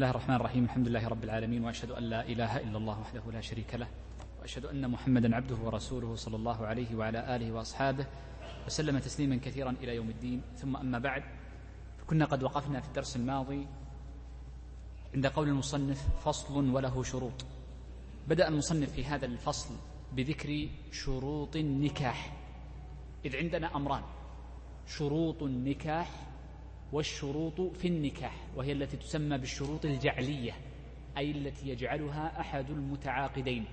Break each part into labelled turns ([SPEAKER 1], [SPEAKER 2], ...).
[SPEAKER 1] الله الرحمن الرحيم الحمد لله رب العالمين واشهد ان لا اله الا الله وحده لا شريك له واشهد ان محمدا عبده ورسوله صلى الله عليه وعلى اله واصحابه وسلم تسليما كثيرا إلى يوم الدين ثم اما بعد كنا قد وقفنا في الدرس الماضي عند قول المصنف فصل وله شروط بدا المصنف في هذا الفصل بذكر شروط النكاح اذ عندنا امران شروط النكاح والشروط في النكاح وهي التي تسمى بالشروط الجعلية أي التي يجعلها أحد المتعاقدين.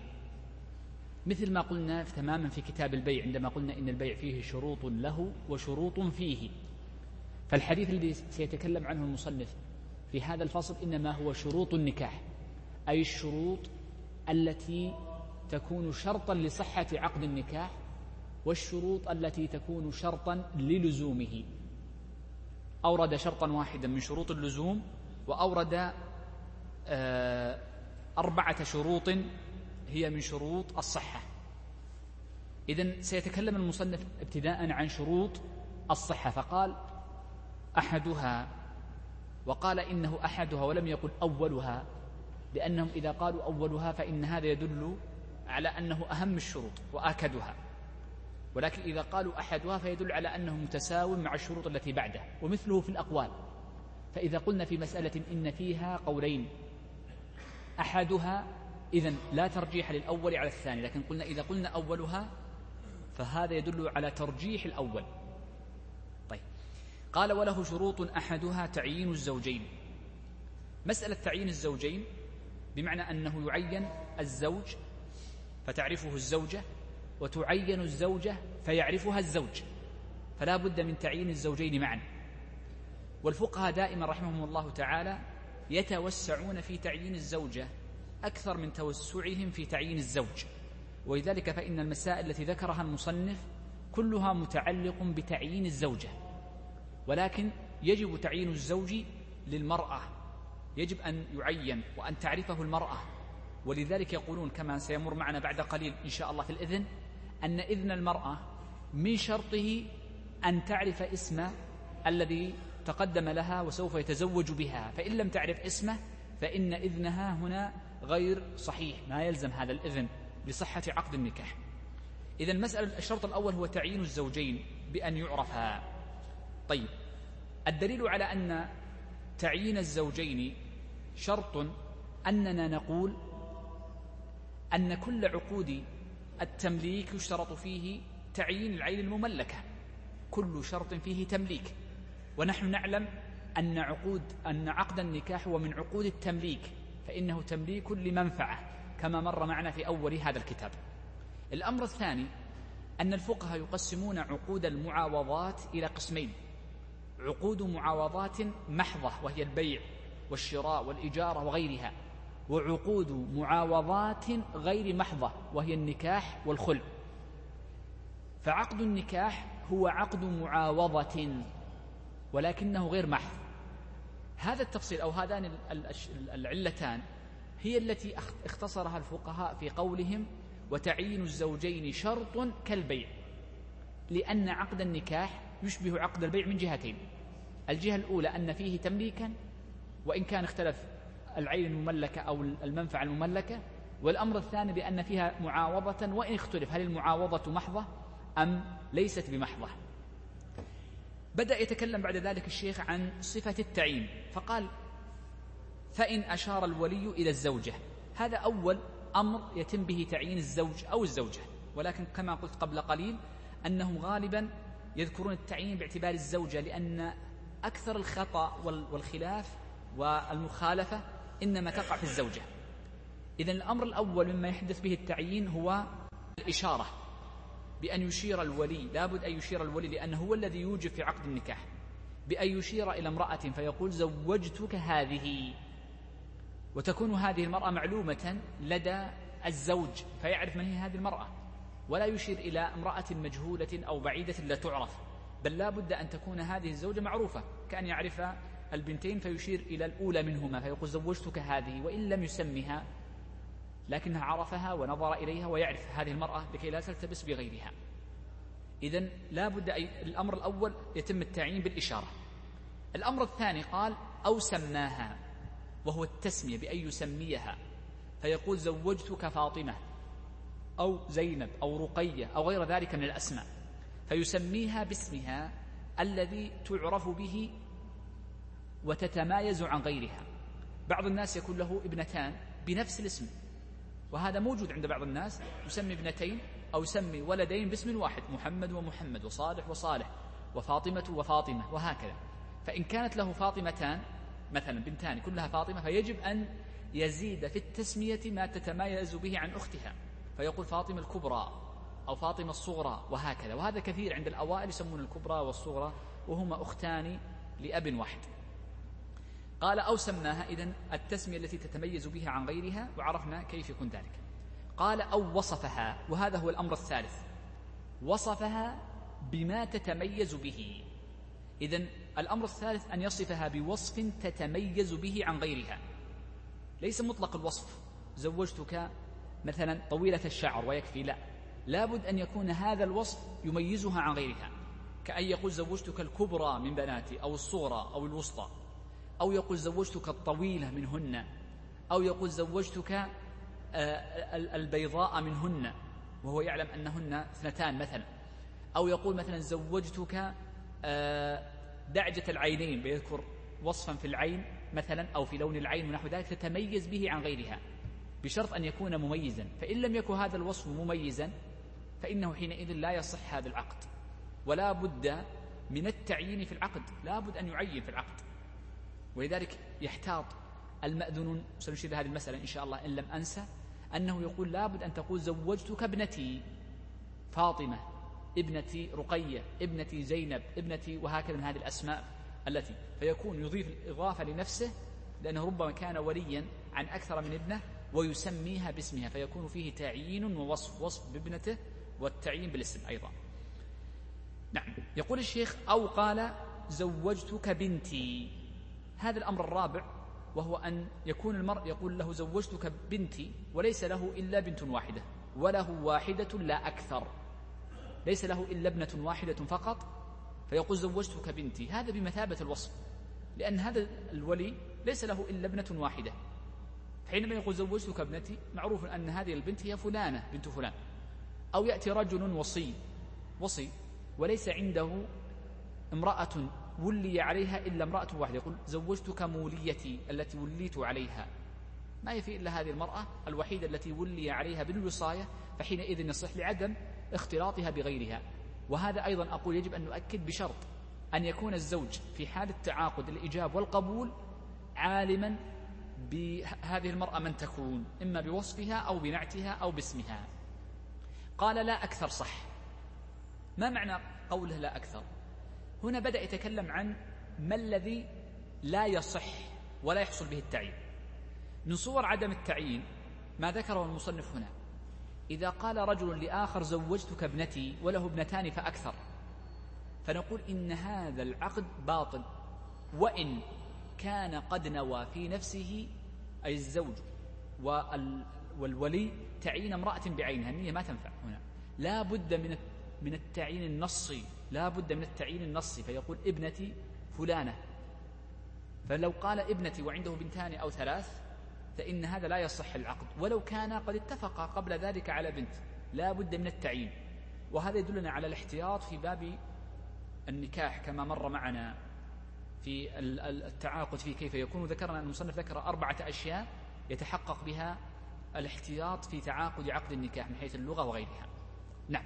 [SPEAKER 1] مثل ما قلنا تماما في كتاب البيع عندما قلنا إن البيع فيه شروط له وشروط فيه. فالحديث الذي سيتكلم عنه المصنف في هذا الفصل إنما هو شروط النكاح أي الشروط التي تكون شرطا لصحة عقد النكاح والشروط التي تكون شرطا للزومه. أورد شرطا واحدا من شروط اللزوم وأورد آه، أربعة شروط هي من شروط الصحة. إذا سيتكلم المصنف ابتداء عن شروط الصحة فقال أحدها وقال إنه أحدها ولم يقل أولها لأنهم إذا قالوا أولها فإن هذا يدل على أنه أهم الشروط وآكدها. ولكن إذا قالوا أحدها فيدل على أنه متساو مع الشروط التي بعده ومثله في الأقوال. فإذا قلنا في مسألة إن فيها قولين أحدها إذا لا ترجيح للأول على الثاني لكن قلنا إذا قلنا أولها فهذا يدل على ترجيح الأول. طيب. قال وله شروط أحدها تعيين الزوجين. مسألة تعيين الزوجين بمعنى أنه يعين الزوج فتعرفه الزوجة وتعين الزوجة فيعرفها الزوج فلا بد من تعيين الزوجين معا. والفقهاء دائما رحمهم الله تعالى يتوسعون في تعيين الزوجة أكثر من توسعهم في تعيين الزوج. ولذلك فإن المسائل التي ذكرها المصنف كلها متعلق بتعيين الزوجة. ولكن يجب تعيين الزوج للمرأة يجب أن يعين وأن تعرفه المرأة. ولذلك يقولون كما سيمر معنا بعد قليل إن شاء الله في الإذن أن إذن المرأة من شرطه أن تعرف اسم الذي تقدم لها وسوف يتزوج بها. فإن لم تعرف اسمه فإن إذنها هنا غير صحيح. ما يلزم هذا الإذن لصحة عقد النكاح. إذا المسألة الشرط الأول هو تعيين الزوجين بأن يعرفا. طيب الدليل على أن تعيين الزوجين شرط أننا نقول أن كل عقود التمليك يشترط فيه تعيين العين المملكة. كل شرط فيه تمليك. ونحن نعلم أن عقود أن عقد النكاح هو من عقود التمليك فإنه تمليك لمنفعة كما مر معنا في أول هذا الكتاب. الأمر الثاني أن الفقهاء يقسمون عقود المعاوضات إلى قسمين. عقود معاوضات محضة وهي البيع والشراء والإجارة وغيرها. وعقود معاوضات غير محضة وهي النكاح والخلع. فعقد النكاح هو عقد معاوضة ولكنه غير محض. هذا التفصيل أو هذان العلتان هي التي اختصرها الفقهاء في قولهم وتعيين الزوجين شرط كالبيع لأن عقد النكاح يشبه عقد البيع من جهتين. الجهة الأولى أن فيه تمليكا وإن كان اختلف العين المملكة أو المنفعة المملكة والأمر الثاني بأن فيها معاوضة وإن اختلف هل المعاوضة محضة أم ليست بمحضة. بدأ يتكلم بعد ذلك الشيخ عن صفة التعيين فقال فإن أشار الولي إلى الزوجة هذا أول أمر يتم به تعيين الزوج أو الزوجة ولكن كما قلت قبل قليل أنهم غالبا يذكرون التعيين باعتبار الزوجة لأن أكثر الخطأ والخلاف والمخالفة إنما تقع في الزوجة. إذا الأمر الأول مما يحدث به التعيين هو الإشارة بأن يشير الولي لابد أن يشير الولي لأنه هو الذي يوجب في عقد النكاح. بأن يشير إلى امرأة فيقول زوجتك هذه. وتكون هذه المرأة معلومة لدى الزوج فيعرف من هي هذه المرأة. ولا يشير إلى امرأة مجهولة أو بعيدة لا تعرف. بل لا بد أن تكون هذه الزوجة معروفة كأن يعرف البنتين فيشير إلى الأولى منهما فيقول زوجتك هذه وإن لم يسمها لكنها عرفها ونظر إليها ويعرف هذه المرأة لكي لا تلتبس بغيرها. إذا لا بد الأمر الأول يتم التعيين بالإشارة. الأمر الثاني قال أو سماها وهو التسمية بأن يسميها. فيقول زوجتك فاطمة أو زينب أو رقية أو غير ذلك من الأسماء. فيسميها باسمها الذي تعرف به وتتمايز عن غيرها. بعض الناس يكون له ابنتان بنفس الاسم وهذا موجود عند بعض الناس يسمي ابنتين أو يسمي ولدين باسم واحد محمد ومحمد وصالح وصالح وفاطمة وفاطمة وهكذا. فإن كانت له فاطمتان مثلا بنتان كلها فاطمة فيجب أن يزيد في التسمية ما تتميز به عن أختها. فيقول فاطمة الكبرى أو فاطمة الصغرى وهكذا. وهذا كثير عند الأوائل يسمون الكبرى والصغرى وهما أختان لأب واحد. قال أو سماها إذن التسمية التي تتميز بها عن غيرها وعرفنا كيف يكون ذلك. قال أو وصفها وهذا هو الأمر الثالث. وصفها بما تتميز به. إذن الأمر الثالث أن يصفها بوصف تتميز به عن غيرها. ليس مطلق الوصف. زوجتك مثلا طويلة الشعر ويكفي لا. لابد أن يكون هذا الوصف يميزها عن غيرها. كأن يقول زوجتك الكبرى من بناتي أو الصغرى أو الوسطى. أو يقول زوجتك الطويلة منهن أو يقول زوجتك آه، البيضاء منهن وهو يعلم أنهن اثنتان مثلا. أو يقول مثلا زوجتك آه، دعجة العينين بيذكر وصفا في العين مثلا أو في لون العين ونحو ذلك تتميز به عن غيرها بشرط أن يكون مميزا. فإن لم يكن هذا الوصف مميزا فإنه حينئذ لا يصح هذا العقد. ولا بد من التعيين في العقد لا بد أن يعين في العقد. ولذلك يحتاط المأذنون سنشير هذه المسألة إن شاء الله إن لم أنسى أنه يقول لابد أن تقول زوجتك ابنتي فاطمة ابنتي رقية ابنتي زينب ابنتي وهكذا من هذه الأسماء التي فيكون يضيف الإضافة لنفسه لأنه ربما كان وليا عن أكثر من ابنه ويسميها باسمها فيكون فيه تعيين ووصف وصف بابنته والتعيين بالاسم أيضا. نعم. يقول الشيخ أو قال زوجتك بنتي. هذا الأمر الرابع وهو أن يكون المرء يقول له زوجتك بنتي وليس له إلا بنت واحدة وله واحدة لا أكثر. ليس له إلا ابنة واحدة فقط فيقول زوجتك بنتي. هذا بمثابة الوصف لأن هذا الولي ليس له إلا ابنة واحدة. حينما يقول زوجتك ابنتي معروف أن هذه البنت هي فلانة بنت فلان. أو يأتي رجل وصي وصي وليس عنده امرأة ولي عليها إلا امرأة واحدة. يقول زوجتك موليتي التي وليت عليها. ما يفي إلا هذه المرأة الوحيدة التي ولي عليها بالوصاية فحينئذ يصح لعدم اختلاطها بغيرها. وهذا أيضا أقول يجب أن نؤكد بشرط أن يكون الزوج في حال التعاقد الإجاب والقبول عالما بهذه المرأة من تكون إما بوصفها أو بنعتها أو باسمها. قال لا أكثر صح. ما معنى قوله لا أكثر؟ هنا بدأ يتكلم عن ما الذي لا يصح ولا يحصل به التعيين. من صور عدم التعيين ما ذكره المصنف هنا. إذا قال رجل لآخر زوجتك ابنتي وله ابنتان فأكثر. فنقول إن هذا العقد باطل. وإن كان قد نوى في نفسه أي الزوج والولي تعيين امرأة بعينها. النية ما تنفع هنا. لا بد من من التعيين النصي لا بد من التعيين النصي فيقول ابنتي فلانة. فلو قال ابنتي وعنده بنتان أو ثلاث فإن هذا لا يصح العقد. ولو كان قد اتفقا قبل ذلك على بنت لا بد من التعيين. وهذا يدلنا على الاحتياط في باب النكاح كما مر معنا في التعاقد فيه كيف يكون. ذكرنا أن المصنف ذكر أربعة أشياء يتحقق بها الاحتياط في تعاقد عقد النكاح من حيث اللغة وغيرها. نعم.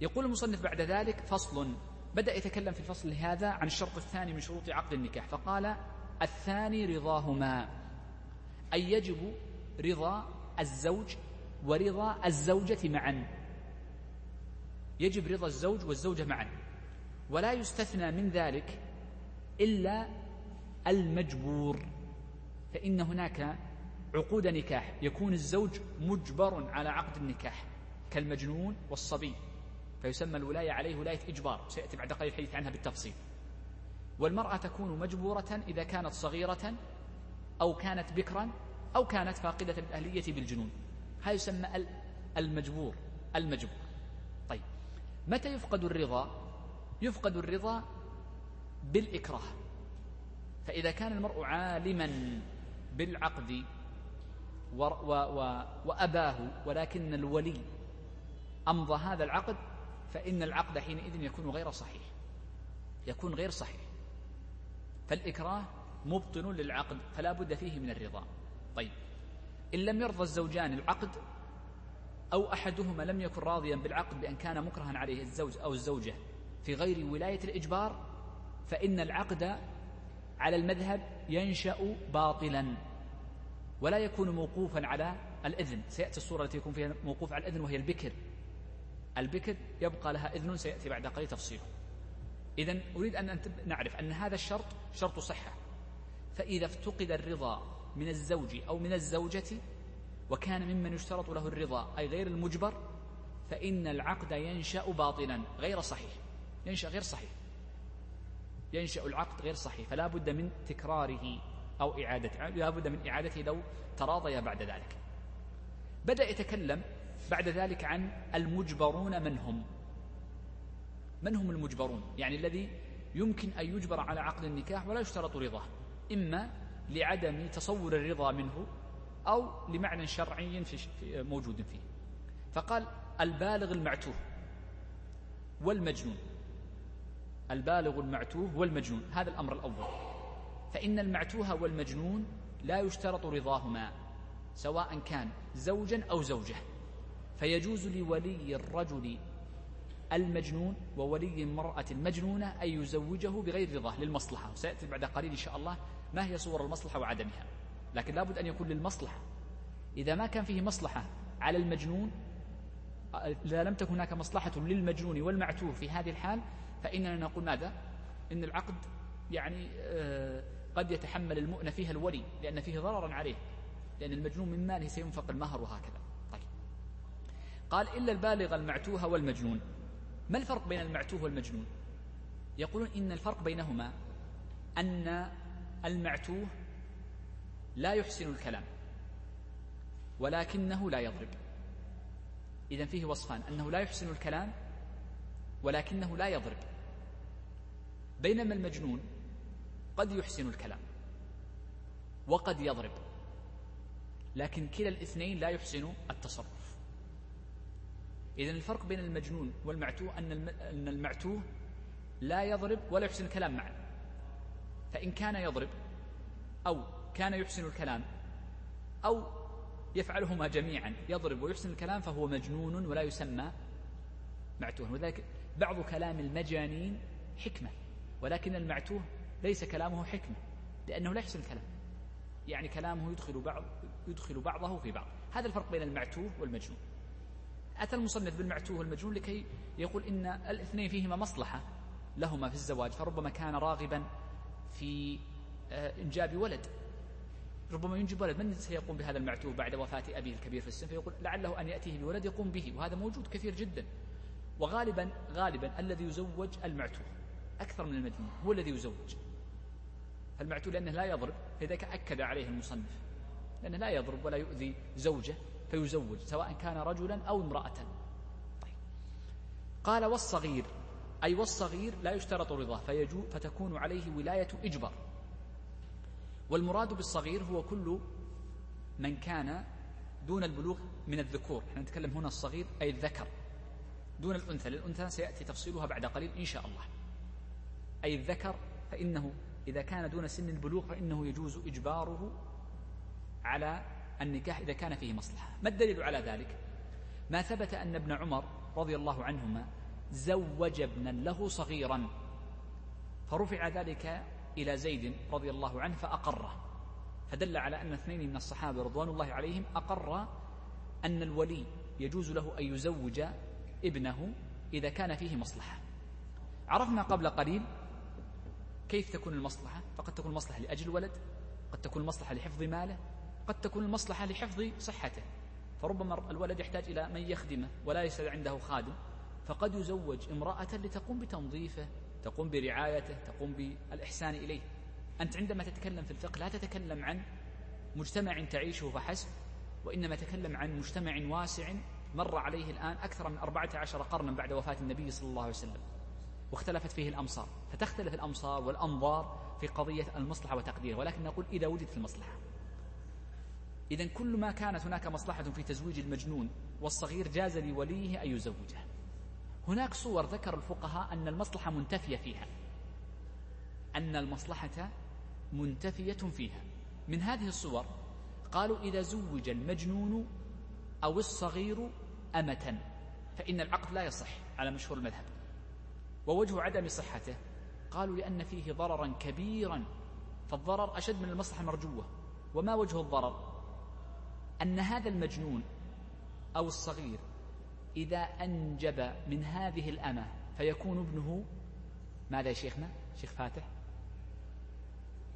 [SPEAKER 1] يقول المصنف بعد ذلك فصل. بدأ يتكلم في الفصل هذا عن الشرط الثاني من شروط عقد النكاح فقال الثاني رضاهما أي يجب رضا الزوج ورضا الزوجة معا. يجب رضا الزوج والزوجة معا. ولا يستثنى من ذلك إلا المجبور فإن هناك عقود نكاح يكون الزوج مجبر على عقد النكاح كالمجنون والصبي. فيسمى الولاية عليه ولاية إجبار. سيأتي بعد قليل الحديث عنها بالتفصيل. والمرأة تكون مجبورة إذا كانت صغيرة أو كانت بكرا أو كانت فاقدة الأهلية بالجنون. هذا يسمى المجبور المجبور. طيب متى يفقد الرضا؟ يفقد الرضا بالإكراه. فإذا كان المرء عالما بالعقد و و و وأباه ولكن الولي أمضى هذا العقد فإن العقد حينئذ يكون غير صحيح. يكون غير صحيح. فالإكراه مبطن للعقد فلا بد فيه من الرضا. طيب إن لم يرضى الزوجان العقد أو أحدهما لم يكن راضيا بالعقد بأن كان مكرها عليه الزوج أو الزوجة في غير ولاية الإجبار فإن العقد على المذهب ينشأ باطلا ولا يكون موقوفا على الإذن. سيأتي الصورة التي يكون فيها موقوف على الإذن وهي البكر. البكر يبقى لها إذن سيأتي بعد قليل تفصيله. إذا أريد أن نعرف أن هذا الشرط شرط صحة. فإذا افتقد الرضا من الزوج أو من الزوجة وكان ممن يشترط له الرضا أي غير المجبر فإن العقد ينشأ باطلا غير صحيح. ينشأ غير صحيح. ينشأ العقد غير صحيح. فلا بد من تكراره أو إعادته. لا بد من إعادته لو تراضي بعد ذلك. بدأ يتكلم بعد ذلك عن المجبرون من هم من هم المجبرون؟ يعني الذي يمكن أن يجبر على عقد النكاح ولا يشترط رضاه. إما لعدم تصور الرضا منه أو لمعنى شرعي موجود فيه. فقال البالغ المعتوه والمجنون. البالغ المعتوه والمجنون. هذا الأمر الأول. فإن المعتوه والمجنون لا يشترط رضاهما سواء كان زوجا أو زوجة. فيجوز لولي الرجل المجنون وولي المرأة المجنونة أن يزوجه بغير رضاه للمصلحة. وسيأتي بعد قليل إن شاء الله ما هي صور المصلحة وعدمها. لكن لابد أن يكون للمصلحة. إذا ما كان فيه مصلحة على المجنون إذا لم تكن هناك مصلحة للمجنون والمعتوه في هذه الحال فإننا نقول ماذا؟ إن العقد يعني آه، قد يتحمل المؤنة فيها الولي لأن فيه ضررا عليه. لأن المجنون من ماله سينفق المهر وهكذا. قال إلا البالغ المعتوه والمجنون. ما الفرق بين المعتوه والمجنون؟ يقولون إن الفرق بينهما أن المعتوه لا يحسن الكلام ولكنه لا يضرب. إذا فيه وصفان أنه لا يحسن الكلام ولكنه لا يضرب. بينما المجنون قد يحسن الكلام وقد يضرب لكن كلا الاثنين لا يحسن التصرف. إذا الفرق بين المجنون والمعتوه أن المعتوه لا يضرب ولا يحسن الكلام معا فإن كان يضرب أو كان يحسن الكلام أو يفعلهما جميعا يضرب ويحسن الكلام فهو مجنون ولا يسمى معتوه. وذلك بعض كلام المجانين حكمة ولكن المعتوه ليس كلامه حكمة لأنه لا يحسن الكلام. يعني كلامه يدخل بعض يدخل بعضه في بعض. هذا الفرق بين المعتوه والمجنون. أتى المصنف بالمعتوه والمجنون لكي يقول إن الاثنين فيهما مصلحة لهما في الزواج فربما كان راغبا في آه، إنجاب ولد. ربما ينجب ولد من سيقوم بهذا المعتوه بعد وفاة أبيه الكبير في السن؟ فيقول لعله أن يأتيه بولد يقوم به وهذا موجود كثير جدا. وغالبا غالبا الذي يزوج المعتوه أكثر من المجنون هو الذي يزوج. المعتوه لأنه لا يضرب فلذلك أكد عليه المصنف لأنه لا يضرب ولا يؤذي زوجه. فيزوج سواء كان رجلا أو امرأة. قال والصغير أي والصغير لا يشترط رضاه فتكون عليه ولاية إجبار. والمراد بالصغير هو كل من كان دون البلوغ من الذكور. إحنا نتكلم هنا الصغير أي الذكر دون الأنثى. للأنثى سيأتي تفصيلها بعد قليل إن شاء الله. أي الذكر فإنه إذا كان دون سن البلوغ فإنه يجوز إجباره على النكاح إذا كان فيه مصلحة. ما الدليل على ذلك؟ ما ثبت أن ابن عمر رضي الله عنهما زوج ابنا له صغيرا فرفع ذلك إلى زيد رضي الله عنه فأقره. فدل على أن اثنين من الصحابة رضوان الله عليهم أقر أن الولي يجوز له أن يزوج ابنه إذا كان فيه مصلحة. عرفنا قبل قليل كيف تكون المصلحة؟ فقد تكون المصلحة لأجل الولد قد تكون المصلحة لحفظ ماله قد تكون المصلحة لحفظ صحته. فربما الولد يحتاج إلى من يخدمه ولا ليس عنده خادم فقد يزوج امرأة لتقوم بتنظيفه تقوم برعايته تقوم بالإحسان إليه. أنت عندما تتكلم في الفقه لا تتكلم عن مجتمع تعيشه فحسب وإنما تكلم عن مجتمع واسع مر عليه الآن أكثر من أربعة عشر قرنا بعد وفاة النبي صلى الله عليه وسلم. واختلفت فيه الأمصار فتختلف الأمصار والأنظار في قضية المصلحة وتقديرها. ولكن نقول إذا وجدت المصلحة. إذا كل ما كانت هناك مصلحة في تزويج المجنون والصغير جاز لوليه أن يزوجه. هناك صور ذكر الفقهاء أن المصلحة منتفية فيها. أن المصلحة منتفية فيها. من هذه الصور قالوا إذا زوج المجنون أو الصغير أمة فإن العقد لا يصح على مشهور المذهب. ووجه عدم صحته قالوا لأن فيه ضررا كبيرا فالضرر أشد من المصلحة المرجوة وما وجه الضرر؟ أن هذا المجنون أو الصغير إذا أنجب من هذه الأمة فيكون ابنه ماذا يا شيخنا؟ شيخ فاتح.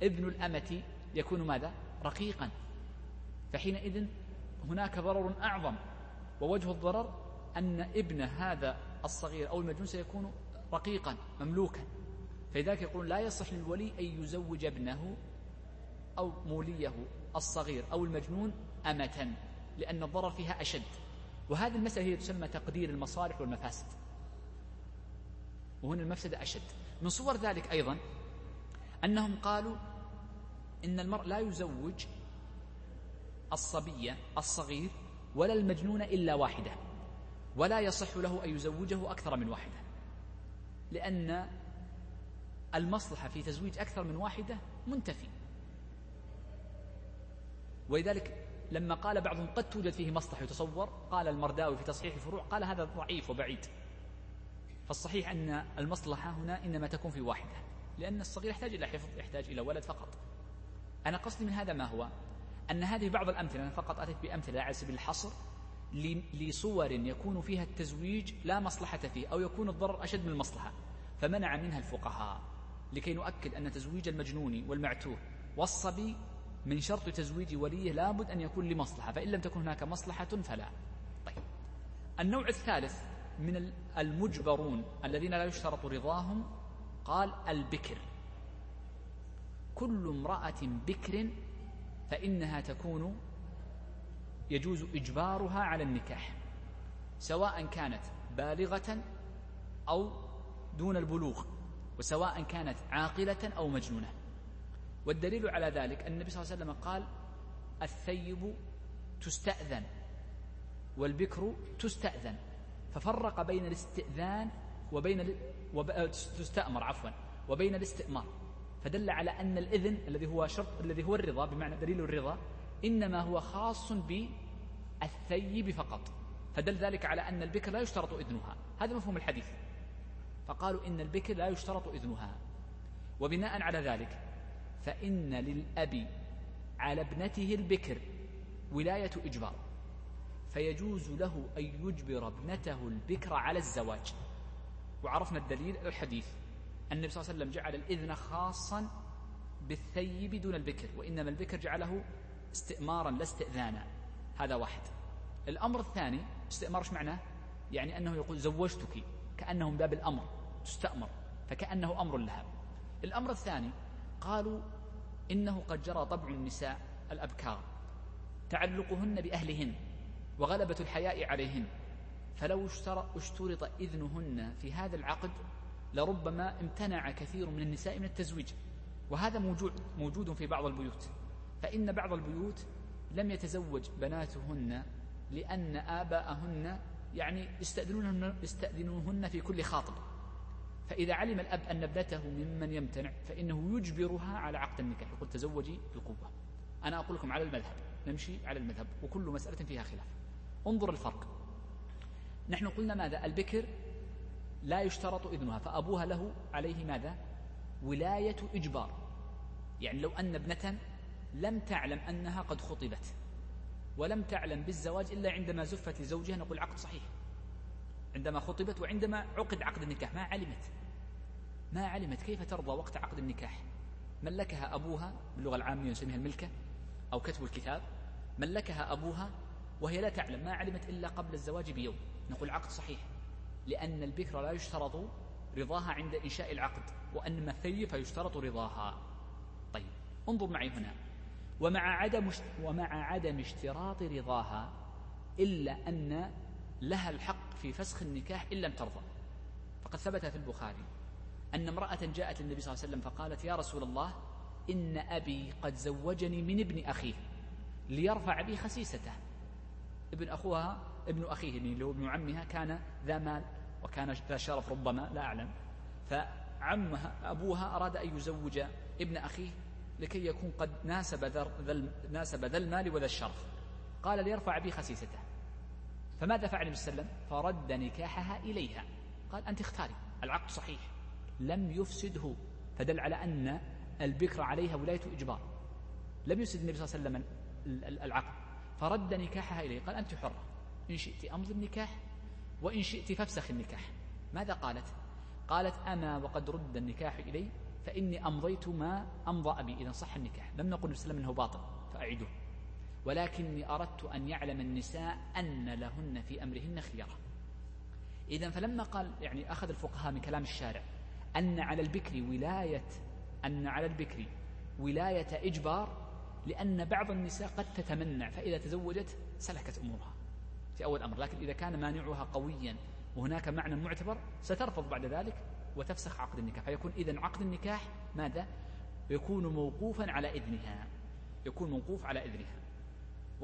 [SPEAKER 1] ابن الأمة يكون ماذا؟ رقيقا. فحينئذ هناك ضرر أعظم ووجه الضرر أن ابن هذا الصغير أو المجنون سيكون رقيقا مملوكا. فلذلك يقولون لا يصح للولي أن يزوج ابنه أو موليه الصغير أو المجنون أمة لأن الضرر فيها أشد. وهذه المسألة هي تسمى تقدير المصالح والمفاسد. وهنا المفسدة أشد. من صور ذلك أيضا أنهم قالوا إن المرء لا يزوج الصبي الصغير ولا المجنون إلا واحدة ولا يصح له أن يزوجه أكثر من واحدة لأن المصلحة في تزويج أكثر من واحدة منتفي. ولذلك لما قال بعضهم قد توجد فيه مصلحة يتصور قال المرداوي في تصحيح الفروع قال هذا ضعيف وبعيد. فالصحيح أن المصلحة هنا إنما تكون في واحدة لأن الصغير يحتاج إلى حفظ يحتاج إلى ولد فقط. أنا قصدي من هذا ما هو؟ أن هذه بعض الأمثلة أنا فقط أتيت بأمثلة على سبيل الحصر لصور يكون فيها التزويج لا مصلحة فيه أو يكون الضرر أشد من المصلحة فمنع منها الفقهاء. لكي نؤكد أن تزويج المجنون والمعتوه والصبي من شرط تزويج وليه لابد أن يكون لمصلحة فإن لم تكن هناك مصلحة فلا. طيب. النوع الثالث من المجبرون الذين لا يشترط رضاهم قال البكر. كل امرأة بكر فإنها تكون يجوز إجبارها على النكاح سواء كانت بالغة أو دون البلوغ وسواء كانت عاقلة أو مجنونة. والدليل على ذلك أن النبي صلى الله عليه وسلم قال الثيب تستأذن والبكر تستأذن ففرق بين الاستئذان وبين. وب... تستأمر عفوا وبين الاستئمار فدل على أن الإذن الذي هو شرط الذي هو الرضا بمعنى دليل الرضا إنما هو خاص بالثيب فقط فدل ذلك على أن البكر لا يشترط إذنها هذا مفهوم الحديث فقالوا إن البكر لا يشترط إذنها وبناء على ذلك فإن للأب على ابنته البكر ولاية إجبار فيجوز له أن يجبر ابنته البكر على الزواج. وعرفنا الدليل الحديث. النبي صلى الله عليه وسلم جعل الإذن خاصا بالثيب دون البكر وإنما البكر جعله استئمارا لا استئذانا. هذا واحد. الأمر الثاني استئمار إيش معناه؟ يعني أنه يقول زوجتك كأنه من باب الأمر تستأمر فكأنه أمر لها. الأمر الثاني قالوا إنه قد جرى طبع النساء الأبكار تعلقهن بأهلهن وغلبة الحياء عليهن فلو اشترط إذنهن في هذا العقد لربما امتنع كثير من النساء من التزويج وهذا موجود, موجود في بعض البيوت فإن بعض البيوت لم يتزوج بناتهن لأن آباءهن يعني يستأذنونهن, في كل خاطب. فإذا علم الأب أن ابنته ممن يمتنع فإنه يجبرها على عقد النكاح. يقول تزوجي بالقوة. أنا أقول لكم على المذهب. نمشي على المذهب. وكل مسألة فيها خلاف. انظر الفرق. نحن قلنا ماذا؟ البكر لا يشترط إذنها فأبوها له عليه ماذا؟ ولاية إجبار. يعني لو أن ابنة لم تعلم أنها قد خطبت ولم تعلم بالزواج إلا عندما زفت لزوجها نقول عقد صحيح. عندما خطبت وعندما عقد عقد النكاح ما علمت؟ ما علمت كيف ترضى وقت عقد النكاح؟ ملكها أبوها باللغة العامية نسميها الملكة أو كتب الكتاب ملكها أبوها وهي لا تعلم ما علمت إلا قبل الزواج بيوم. نقول عقد صحيح لأن البكر لا يشترط رضاها عند إنشاء العقد وأنما الثيب فيشترط رضاها. طيب انظر معي هنا. ومع عدم ومع عدم اشتراط رضاها إلا أن لها الحق في فسخ النكاح إن لم ترضى. فقد ثبت في البخاري أن امرأة جاءت للنبي صلى الله عليه وسلم فقالت يا رسول الله إن أبي قد زوجني من ابن أخيه ليرفع بي خسيسته. ابن أخوها ابن أخيه اللي هو ابن عمها كان ذا مال وكان ذا شرف ربما لا أعلم. فعمها أبوها أراد أن يزوج ابن أخيه لكي يكون قد ناسب ذا ناسب ذا المال وذا الشرف. قال ليرفع بي خسيسته. فماذا فعل النبي صلى الله عليه وسلم؟ فرد نكاحها إليها. قال أنت اختاري. العقد صحيح. لم يفسده. فدل على أن البكر عليها ولاية إجبار. لم يفسد النبي صلى الله عليه وسلم العقد. فرد نكاحها إليه. قال أنت حرة. إن شئت أمضي النكاح وإن شئت فافسخ النكاح. ماذا قالت؟ قالت أما وقد رد النكاح إلي فإني أمضيت ما أمضى أبي. إذا صح النكاح. لم نقل وسلم أنه باطل. فأعيدوه ولكني أردت أن يعلم النساء أن لهن في أمرهن خيرة إذا فلما قال يعني أخذ الفقهاء من كلام الشارع أن على البكر ولاية أن على البكر ولاية إجبار لأن بعض النساء قد تتمنع فإذا تزوجت سلكت أمورها في أول أمر. لكن إذا كان مانعها قويا وهناك معنى معتبر سترفض بعد ذلك وتفسخ عقد النكاح. فيكون إذن عقد النكاح ماذا؟ يكون موقوفا على إذنها يكون موقوف على إذنها.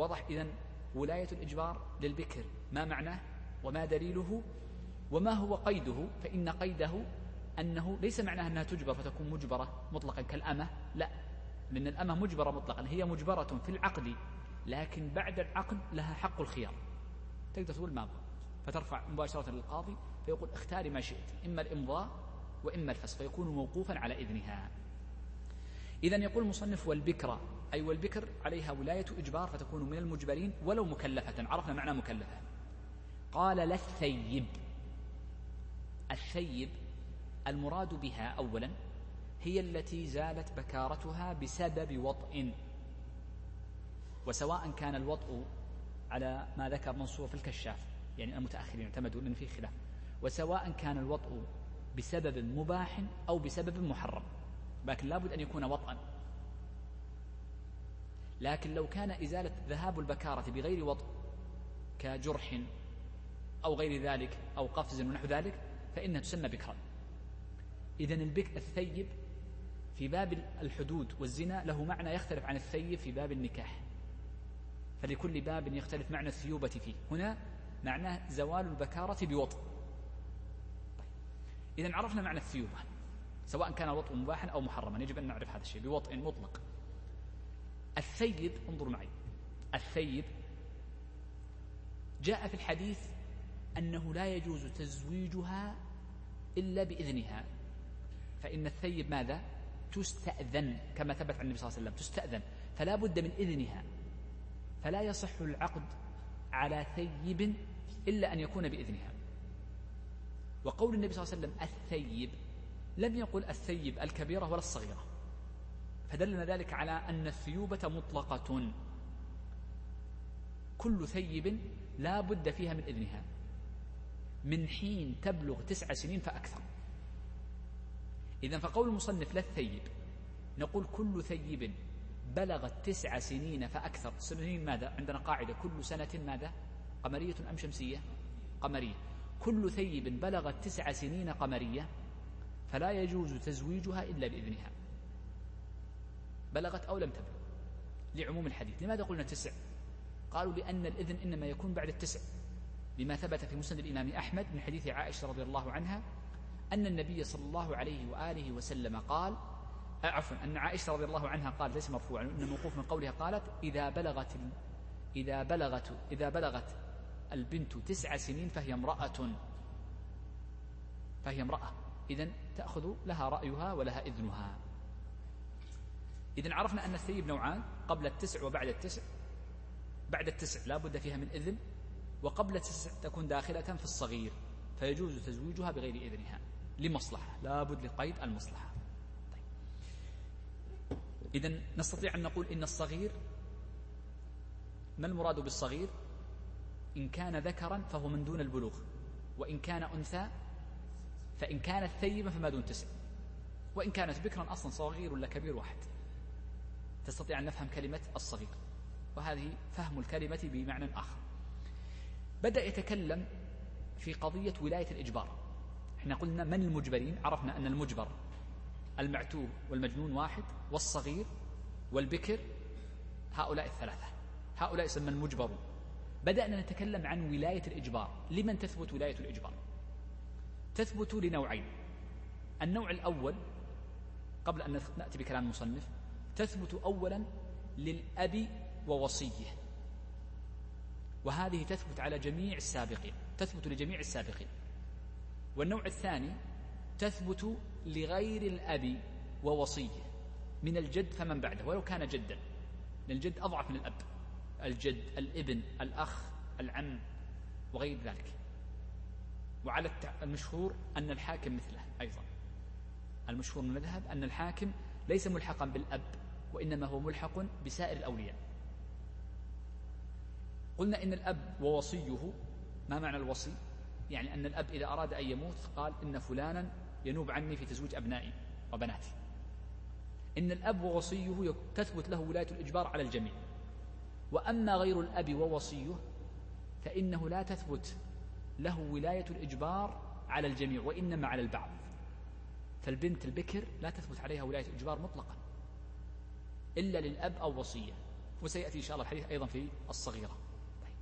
[SPEAKER 1] واضح إذن ولاية الإجبار للبكر ما معناه وما دليله وما هو قيده فإن قيده أنه ليس معناه أنها تجبر فتكون مجبرة مطلقا كالأمة لا لأن الأمة مجبرة مطلقا هي مجبرة في العقد لكن بعد العقد لها حق الخيار. تقدر تقول ما أبغى فترفع مباشرة للقاضي فيقول اختاري ما شئت إما الإمضاء وإما الفسخ فيكون موقوفا على إذنها. إذا يقول المصنف والبكرة أي والبكر عليها ولاية إجبار فتكون من المجبرين ولو مكلفة عرفنا معنى مكلفة. قال لا الثيب الثيب المراد بها أولا هي التي زالت بكارتها بسبب وطئ وسواء كان الوطء على ما ذكر منصور في الكشاف يعني المتأخرين اعتمدوا لأن فيه خلاف. وسواء كان الوطء بسبب مباح أو بسبب محرم. لكن لابد أن يكون وطئا. لكن لو كان إزالة ذهاب البكارة بغير وطء كجرح أو غير ذلك أو قفز ونحو ذلك فإنها تسمى بكرا إذا البك الثيب في باب الحدود والزنا له معنى يختلف عن الثيب في باب النكاح. فلكل باب يختلف معنى الثيوبة فيه. هنا معناه زوال البكارة بوطء. إذا عرفنا معنى الثيوبة سواء كان الوطء مباحا أو محرما. يجب أن نعرف هذا الشيء بوطء مطلق. الثيب انظروا معي الثيب جاء في الحديث أنه لا يجوز تزويجها إلا بإذنها. فإن الثيب ماذا؟ تستأذن كما ثبت عن النبي صلى الله عليه وسلم تستأذن. فلا بد من إذنها. فلا يصح العقد على ثيب إلا أن يكون بإذنها. وقول النبي صلى الله عليه وسلم الثيب لم يقل الثيب الكبيرة ولا الصغيرة. فدلنا ذلك على أن الثيوبة مطلقة. كل ثيب لا بد فيها من إذنها. من حين تبلغ تسع سنين فأكثر. إذا فقول المصنف لا الثيب. نقول كل ثيب بلغت تسع سنين فأكثر. سنين ماذا؟ عندنا قاعدة. كل سنة ماذا؟ قمرية أم شمسية؟ قمرية. كل ثيب بلغت تسع سنين قمرية فلا يجوز تزويجها إلا بإذنها. بلغت أو لم تبلغ لعموم الحديث. لماذا قلنا تسع؟ قالوا لأن الإذن إنما يكون بعد التسع. لما ثبت في مسند الإمام أحمد من حديث عائشة رضي الله عنها أن النبي صلى الله عليه وآله وسلم قال آه، عفوا أن عائشة رضي الله عنها قال ليس مرفوعا إنه موقوف من قولها قالت إذا بلغت إذا بلغت إذا بلغت البنت تسع سنين فهي امرأة. فهي امرأة. إذا تأخذ لها رأيها ولها إذنها. إذا عرفنا أن الثيب نوعان قبل التسع وبعد التسع. بعد التسع لا بد فيها من إذن وقبل التسع تكون داخلة في الصغير فيجوز تزويجها بغير إذنها. لمصلحة لا بد لقيد المصلحة. طيب. إذا نستطيع أن نقول إن الصغير ما المراد بالصغير؟ إن كان ذكرا فهو من دون البلوغ وإن كان أنثى فإن كانت ثيبة فما دون تسع وإن كانت بكرا أصلا صغير ولا كبير واحد. تستطيع أن نفهم كلمة الصغير وهذه فهم الكلمة بمعنى آخر. بدأ يتكلم في قضية ولاية الإجبار. إحنا قلنا من المجبرين؟ عرفنا أن المجبر المعتوب والمجنون واحد والصغير والبكر هؤلاء الثلاثة. هؤلاء يسمى المجبرون. بدأنا نتكلم عن ولاية الإجبار. لمن تثبت ولاية الإجبار؟ تثبت لنوعين. النوع الأول قبل أن نأتي بكلام المصنف تثبت أولا للأب ووصيه. وهذه تثبت على جميع السابقين تثبت لجميع السابقين. والنوع الثاني تثبت لغير الأب ووصيه. من الجد فمن بعده ولو كان جدا. الجد أضعف من الأب. الجد الابن الأخ العم وغير ذلك. وعلى المشهور أن الحاكم مثله أيضا. المشهور من المذهب أن الحاكم ليس ملحقا بالأب وإنما هو ملحق بسائر الأولياء. قلنا إن الأب ووصيه ما معنى الوصي؟ يعني أن الأب إذا أراد أن يموت قال إن فلانا ينوب عني في تزويج أبنائي وبناتي. إن الأب ووصيه تثبت له ولاية الإجبار على الجميع. وأما غير الأب ووصيه فإنه لا تثبت له ولاية الإجبار على الجميع وإنما على البعض. فالبنت البكر لا تثبت عليها ولاية الإجبار مطلقا إلا للأب أو وصية وسيأتي إن شاء الله الحديث أيضا في الصغيرة. طيب.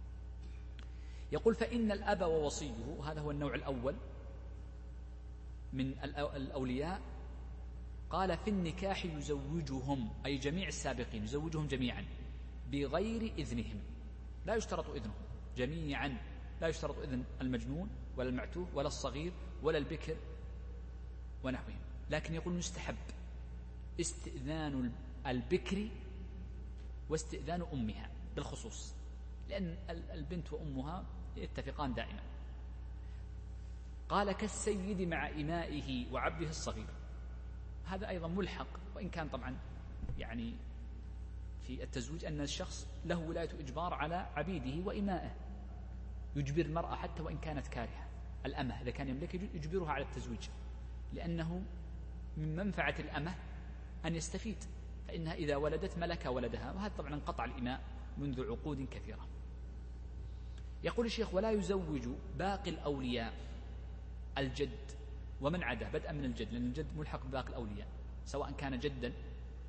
[SPEAKER 1] يقول فإن الأب ووصيه هذا هو النوع الأول من الأولياء. قال في النكاح يزوجهم أي جميع السابقين يزوجهم جميعا بغير إذنهم. لا يشترط إذنهم. جميعا لا يشترط إذن المجنون ولا المعتوه ولا الصغير ولا البكر ونحوهم. لكن يقول مستحب. استئذان البكر واستئذان أمها بالخصوص. لأن البنت وأمها يتفقان دائما. قال كالسيد مع إمائه وعبده الصغير. هذا أيضا ملحق. وإن كان طبعا يعني في التزويج أن الشخص له ولاية إجبار على عبيده وإمائه. يجبر المرأة حتى وإن كانت كارهة. الأمة إذا كان يملك يجبرها على التزويج. لأنه من منفعة الأمة أن يستفيد فإنها إذا ولدت ملك ولدها وهذا طبعا انقطع الإماء منذ عقود كثيرة. يقول الشيخ ولا يزوج باقي الأولياء الجد ومن عدا بدءا من الجد لأن الجد ملحق بباقي الأولياء سواء كان جدا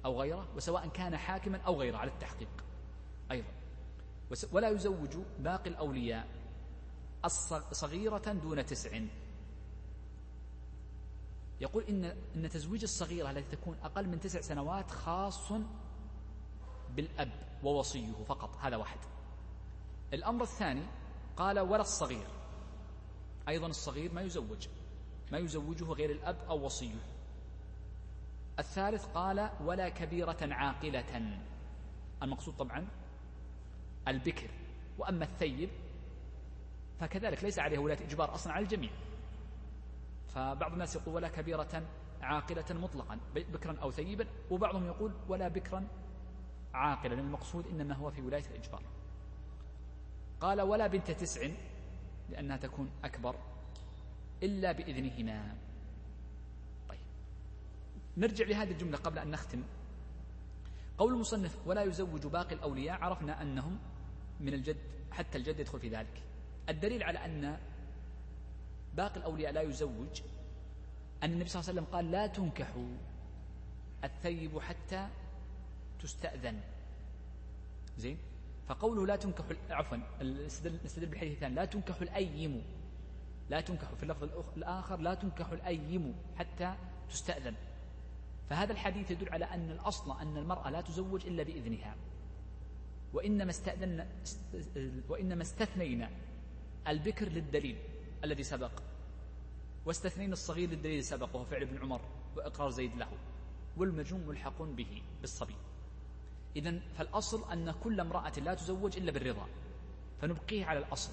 [SPEAKER 1] أو غيره وسواء كان حاكما أو غيره على التحقيق أيضا. ولا يزوج باقي الأولياء صغيرة دون تسع يقول إن, إن تزويج الصغيرة التي تكون أقل من تسع سنوات خاص بالأب ووصيه فقط هذا واحد. الأمر الثاني قال ولا الصغير. أيضا الصغير ما يزوج ما يزوجه غير الأب أو وصيه. الثالث قال ولا كبيرة عاقلة. المقصود طبعا البكر. وأما الثيب فكذلك ليس عليه ولاية إجبار أصلا على الجميع. فبعض الناس يقول ولا كبيرة عاقلة مطلقا بكرا أو ثيبا وبعضهم يقول ولا بكرا عاقلا المقصود إنما هو في ولاية الإجبار. قال ولا بنت تسع لأنها تكون أكبر إلا بإذنهما. طيب. نرجع لهذه الجملة قبل أن نختم. قول المصنف ولا يزوج باقي الأولياء عرفنا أنهم من الجد حتى الجد يدخل في ذلك. الدليل على أن باقي الأولياء لا يزوج. أن النبي صلى الله عليه وسلم قال لا تنكح الثيب حتى تستأذن. زين؟ فقوله لا تنكح عفوا نستدل بالحديث الثاني لا تنكح الأيم. لا تنكح في اللفظ الآخر لا تنكح الأيم حتى تستأذن. فهذا الحديث يدل على أن الأصل أن المرأة لا تزوج إلا بإذنها. وإنما استأذن وإنما استثنينا البكر للدليل الذي سبق. واستثنينا الصغير للدليل سبق وهو فعل ابن عمر وإقرار زيد له والمجنون ملحق به بالصبي. إذا فالأصل أن كل امرأة لا تزوج إلا بالرضا فنبقيه على الأصل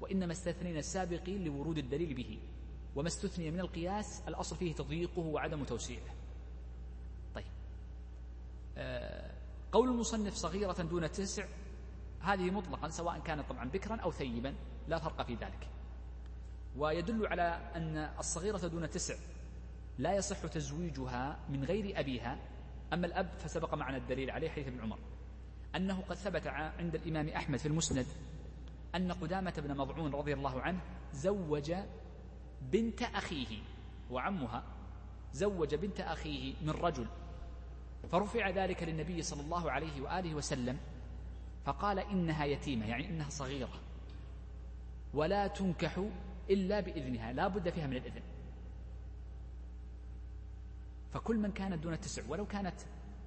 [SPEAKER 1] وإنما استثنينا السابقين لورود الدليل به وما استثني من القياس الأصل فيه تضييقه وعدم توسيعه. طيب. آه قول المصنف صغيرة دون تسع هذه مطلقا سواء كانت طبعا بكرا أو ثيبا لا فرق في ذلك. ويدل على أن الصغيرة دون تسع لا يصح تزويجها من غير أبيها أما الأب فسبق معنا الدليل عليه حديث ابن عمر أنه قد ثبت عند الإمام أحمد في المسند أن قدامة بن مضعون رضي الله عنه زوج بنت أخيه وعمها زوج بنت أخيه من رجل فرفع ذلك للنبي صلى الله عليه وآله وسلم فقال إنها يتيمة يعني إنها صغيرة ولا تنكح إلا بإذنها لا بد فيها من الإذن. فكل من كانت دون التسع ولو كانت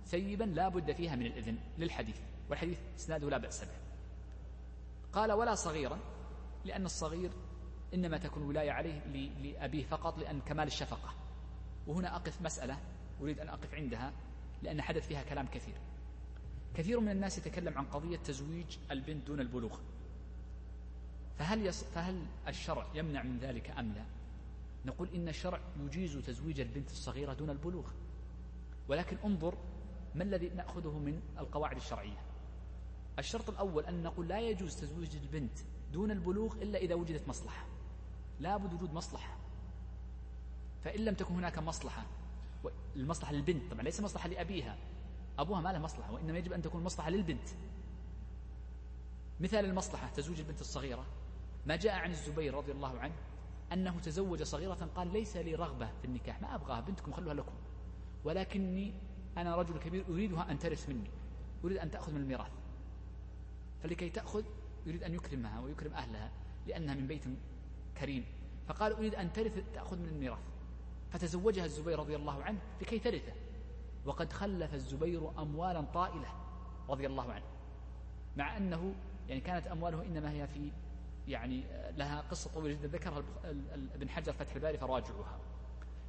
[SPEAKER 1] ثيبا لا بد فيها من الإذن للحديث والحديث إسناده لا بأس به. قال ولا صغيرا لأن الصغير إنما تكون ولاية عليه لأبيه فقط لأن كمال الشفقة. وهنا أقف مسألة أريد أن أقف عندها لأن حدث فيها كلام كثير. كثير من الناس يتكلم عن قضية تزويج البنت دون البلوغ. فهل, يص... فهل الشرع يمنع من ذلك أم لا؟ نقول إن الشرع يجيز تزويج البنت الصغيرة دون البلوغ. ولكن انظر ما الذي نأخذه من القواعد الشرعية. الشرط الأول أن نقول لا يجوز تزويج البنت دون البلوغ إلا إذا وجدت مصلحة. لا بد وجود مصلحة. فإن لم تكن هناك مصلحة المصلحة للبنت طبعا ليس مصلحة لأبيها. أبوها ما له مصلحة وإنما يجب أن تكون مصلحة للبنت. مثال المصلحة تزوج البنت الصغيرة. ما جاء عن الزبير رضي الله عنه أنه تزوج صغيرة قال ليس لي رغبة في النكاح ما أبغاها بنتكم خلوها لكم. ولكني أنا رجل كبير أريدها أن ترث مني أريد أن تأخذ من الميراث. فلكي تأخذ يريد أن يكرمها ويكرم أهلها لأنها من بيت كريم. فقال أريد أن ترث تأخذ من الميراث. فتزوجها الزبير رضي الله عنه لكي ترثه. وقد خلف الزبير أموالا طائلة رضي الله عنه مع أنه يعني كانت أمواله إنما هي في يعني لها قصة طويلة جدا. ذكرها ابن حجر فتح الباري فراجعوها.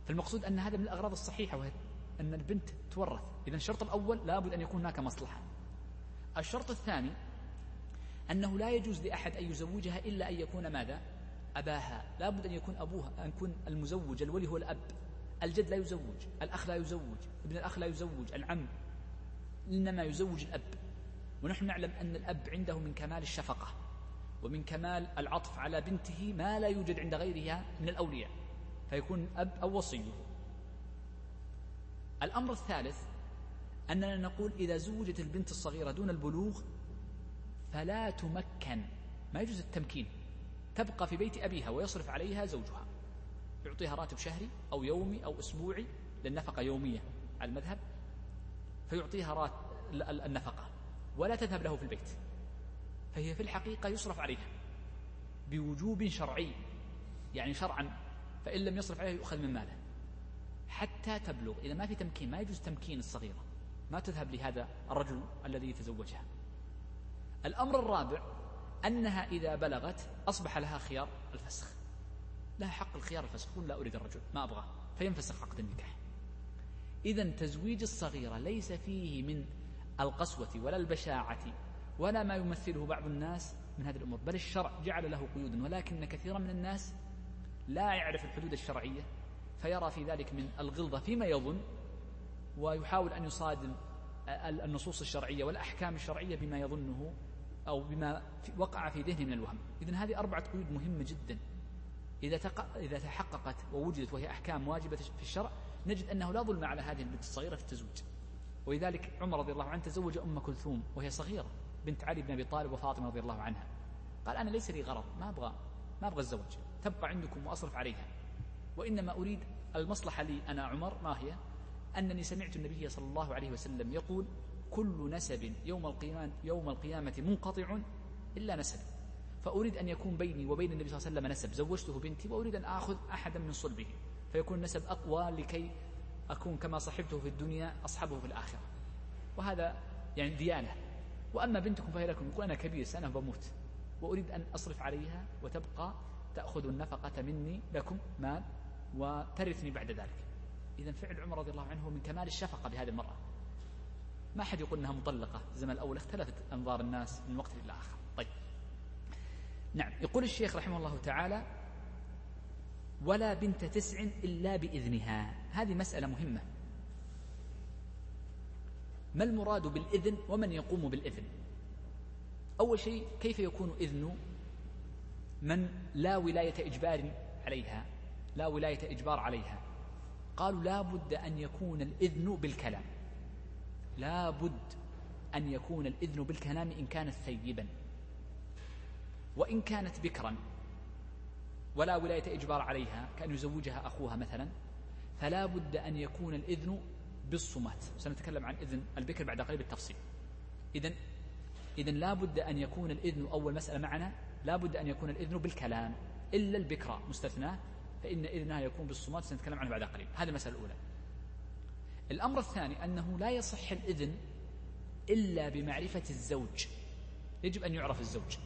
[SPEAKER 1] فالمقصود أن هذا من الأغراض الصحيحة وهي أن البنت تورث. إذا الشرط الأول لابد أن يكون هناك مصلحة. الشرط الثاني أنه لا يجوز لأحد أن يزوجها إلا أن يكون ماذا؟ أباها. لابد أن يكون أبوها أن يكون المزوج الولي هو الأب. الجد لا يزوج الأخ لا يزوج ابن الأخ لا يزوج العم إنما يزوج الأب. ونحن نعلم أن الأب عنده من كمال الشفقة. ومن كمال العطف على بنته ما لا يوجد عند غيرها من الأولياء فيكون أب أو وصيه. الأمر الثالث أننا نقول إذا زوجت البنت الصغيرة دون البلوغ فلا تمكن ما يجوز التمكين تبقى في بيت أبيها ويصرف عليها زوجها. يعطيها راتب شهري أو يومي أو أسبوعي للنفقة يومية على المذهب فيعطيها رات النفقة ولا تذهب له في البيت. فهي في الحقيقة يصرف عليها بوجوب شرعي يعني شرعا فإن لم يصرف عليها يؤخذ من ماله. حتى تبلغ إذا ما في تمكين ما يجوز تمكين الصغيرة. ما تذهب لهذا الرجل الذي يتزوجها. الأمر الرابع أنها إذا بلغت أصبح لها خيار الفسخ. لها حق الخيار الفسخ تقول لا أريد الرجل ما أبغاه فينفسخ عقد النكاح. إذا تزويج الصغيرة ليس فيه من القسوة ولا البشاعة ولا ما يمثله بعض الناس من هذه الأمور. بل الشرع جعل له قيود ولكن كثيرا من الناس لا يعرف الحدود الشرعية فيرى في ذلك من الغلظة فيما يظن ويحاول أن يصادم النصوص الشرعية والأحكام الشرعية بما يظنه أو بما وقع في ذهنه من الوهم. إذن هذه أربعة قيود مهمة جدا. إذا. إذا تحققت ووجدت وهي أحكام واجبة في الشرع نجد أنه لا ظلم على هذه البنت الصغيرة في التزويج. ولذلك عمر رضي الله عنه تزوج أم كلثوم وهي صغيرة. بنت علي بن أبي طالب وفاطمة رضي الله عنها. قال أنا ليس لي غرض ما أبغى ما أبغى الزوج تبقى عندكم وأصرف عليها. وإنما أريد المصلحة لي أنا عمر ما هي؟ أنني سمعت النبي صلى الله عليه وسلم يقول كل نسب يوم القيامة, يوم القيامة منقطع إلا نسب. فأريد أن يكون بيني وبين النبي صلى الله عليه وسلم نسب زوجته بنتي وأريد أن آخذ أحدا من صلبه. فيكون النسب أقوى لكي أكون كما صحبته في الدنيا أصحبه في الآخرة. وهذا يعني ديانة. وأما بنتكم فهي لكم يقول أنا كبير سنة بموت وأريد أن أصرف عليها وتبقى تأخذ النفقة مني لكم مال وترثني بعد ذلك. إذا فعل عمر رضي الله عنه من كمال الشفقة بهذه المرأة. ما حد يقول أنها مطلقة الزمن الأول اختلفت أنظار الناس من وقت إلى آخر. طيب. نعم يقول الشيخ رحمه الله تعالى ولا بنت تسع إلا بإذنها. هذه مسألة مهمة. ما المراد بالإذن ومن يقوم بالإذن؟ أول شيء كيف يكون إذن من لا ولاية إجبار عليها؟ لا ولاية إجبار عليها. قالوا لا بد أن يكون الإذن بالكلام. لا بد أن يكون الإذن بالكلام إن كانت ثيبا وإن كانت بكرا ولا ولاية إجبار عليها كأن يزوجها أخوها مثلا فلا بد أن يكون الإذن بالصمات سنتكلم عن إذن البكر بعد قليل بالتفصيل إذن إذن لا بد أن يكون الإذن أول مسألة معنا لا بد أن يكون الإذن بالكلام. إلا البكرة مستثناة فإن إذنها يكون بالصمات سنتكلم عنه بعد قليل. هذه المسألة الأولى. الأمر الثاني أنه لا يصح الإذن إلا بمعرفة الزوج. يجب أن يعرف الزوج.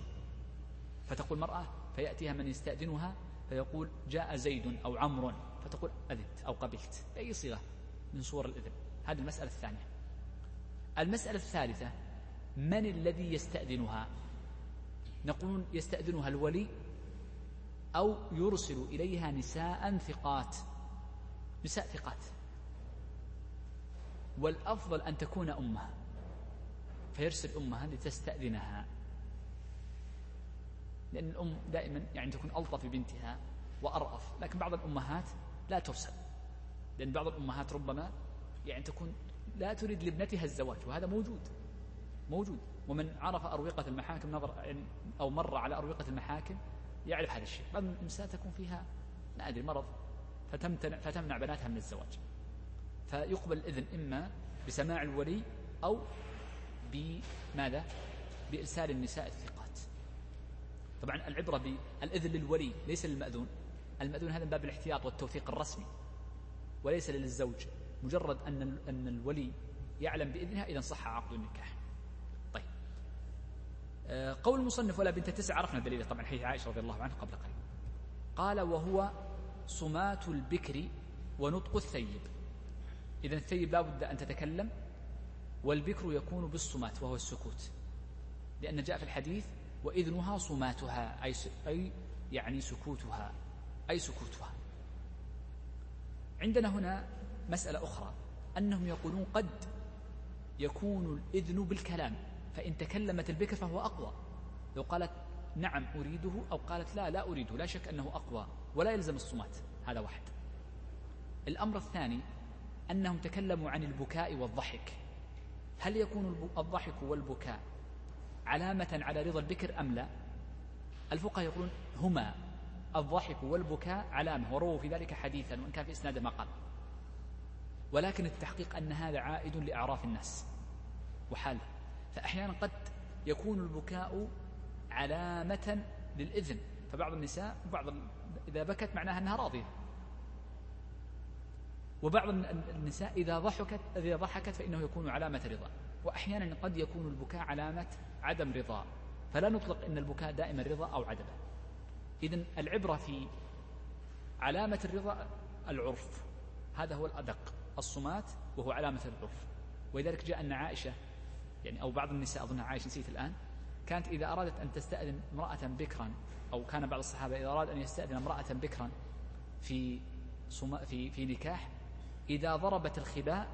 [SPEAKER 1] فتقول المرأة فيأتيها من يستأذنها فيقول جاء زيد أو عمرو فتقول أذنت أو قبلت. بأي صيغة؟ من صور الإذن. هذه المسألة الثانية. المسألة الثالثة من الذي يستأذنها؟ نقول يستأذنها الولي أو يرسل إليها نساء ثقات. نساء ثقات. والأفضل أن تكون أمها. فيرسل أمها لتستأذنها. لأن الأم دائما يعني تكون ألطف ببنتها وأرأف. لكن بعض الأمهات لا ترسل. لأن بعض الأمهات ربما يعني تكون لا تريد لابنتها الزواج وهذا موجود موجود. ومن عرف أروقة المحاكم نظر أو مر على أروقة المحاكم يعرف هذا الشيء. بعض النساء تكون فيها لا أدري مرض فتمتنع, فتمنع بناتها من الزواج. فيقبل الإذن إما بسماع الولي أو بماذا؟ بإرسال النساء الثقات. طبعا العبرة بالإذن للولي ليس للمأذون. المأذون هذا من باب الاحتياط والتوثيق الرسمي. وليس للزوج مجرد أن أن الولي يعلم بإذنها إذا صح عقد النكاح. طيب. آه، قول المصنف ولا بنت تسع عرفنا الدليل طبعا حديث عائشة رضي الله عنها قبل قليل. قال وهو صمات البكر ونطق الثيب. إذا الثيب لا بد أن تتكلم والبكر يكون بالصمات وهو السكوت. لأن جاء في الحديث وإذنها صماتها أي, أي يعني سكوتها أي سكوتها. عندنا هنا مسألة أخرى. أنهم يقولون قد يكون الإذن بالكلام. فإن تكلمت البكر فهو أقوى. لو قالت نعم أريده أو قالت لا لا أريده. لا شك أنه أقوى. ولا يلزم الصمات. هذا واحد. الأمر الثاني أنهم تكلموا عن البكاء والضحك. هل يكون الضحك والبكاء علامة على رضا البكر أم لا؟ الفقهاء يقولون هما. الضحك والبكاء علامة ورووا في ذلك حديثا وإن كان في إسناد ما قال. ولكن التحقيق أن هذا عائد لأعراف الناس. وحال. فأحيانا قد يكون البكاء علامة للإذن. فبعض النساء بعض إذا بكت معناها أنها راضية. وبعض النساء إذا ضحكت إذا ضحكت فإنه يكون علامة رضا. وأحيانا قد يكون البكاء علامة عدم رضا. فلا نطلق أن البكاء دائما رضا أو عدمه. إذا العبرة في علامة الرضا العرف. هذا هو الأدق. الصمات وهو علامة العرف. ولذلك جاء أن عائشة يعني أو بعض النساء أظنها عائشة نسيت الآن كانت إذا أرادت أن تستأذن امرأة بكرا أو كان بعض الصحابة إذا أراد أن يستأذن امرأة بكرا في في في نكاح إذا ضربت الخباء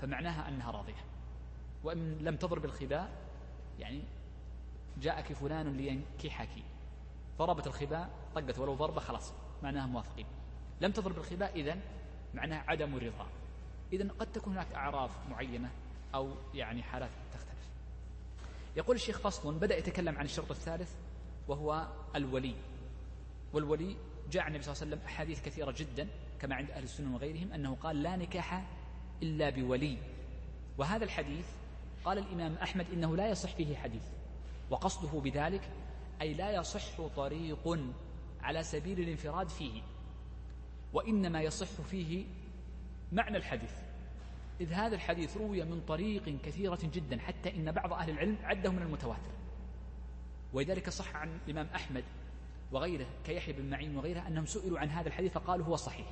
[SPEAKER 1] فمعناها أنها راضية. وإن لم تضرب الخباء يعني جاءك فلان لينكحك. ضربت الخباء طقت ولو ضربة خلاص. معناها موافقين. لم تضرب الخباء إذن معناها عدم رضا إذن قد تكون هناك أعراف معينة أو يعني حالات تختلف. يقول الشيخ فصل بدأ يتكلم عن الشرط الثالث وهو الولي. والولي جاء عن النبي صلى الله عليه وسلم أحاديث كثيرة جدا كما عند أهل السنة وغيرهم أنه قال لا نكاح إلا بولي. وهذا الحديث قال الإمام أحمد إنه لا يصح فيه حديث وقصده بذلك أي لا يصح طريق على سبيل الانفراد فيه وإنما يصح فيه معنى الحديث. إذ هذا الحديث روي من طريق كثيرة جدا حتى إن بعض أهل العلم عده من المتواتر. ولذلك صح عن الإمام أحمد وغيره كيحيى بن معين وغيره أنهم سئلوا عن هذا الحديث فقالوا هو صحيح.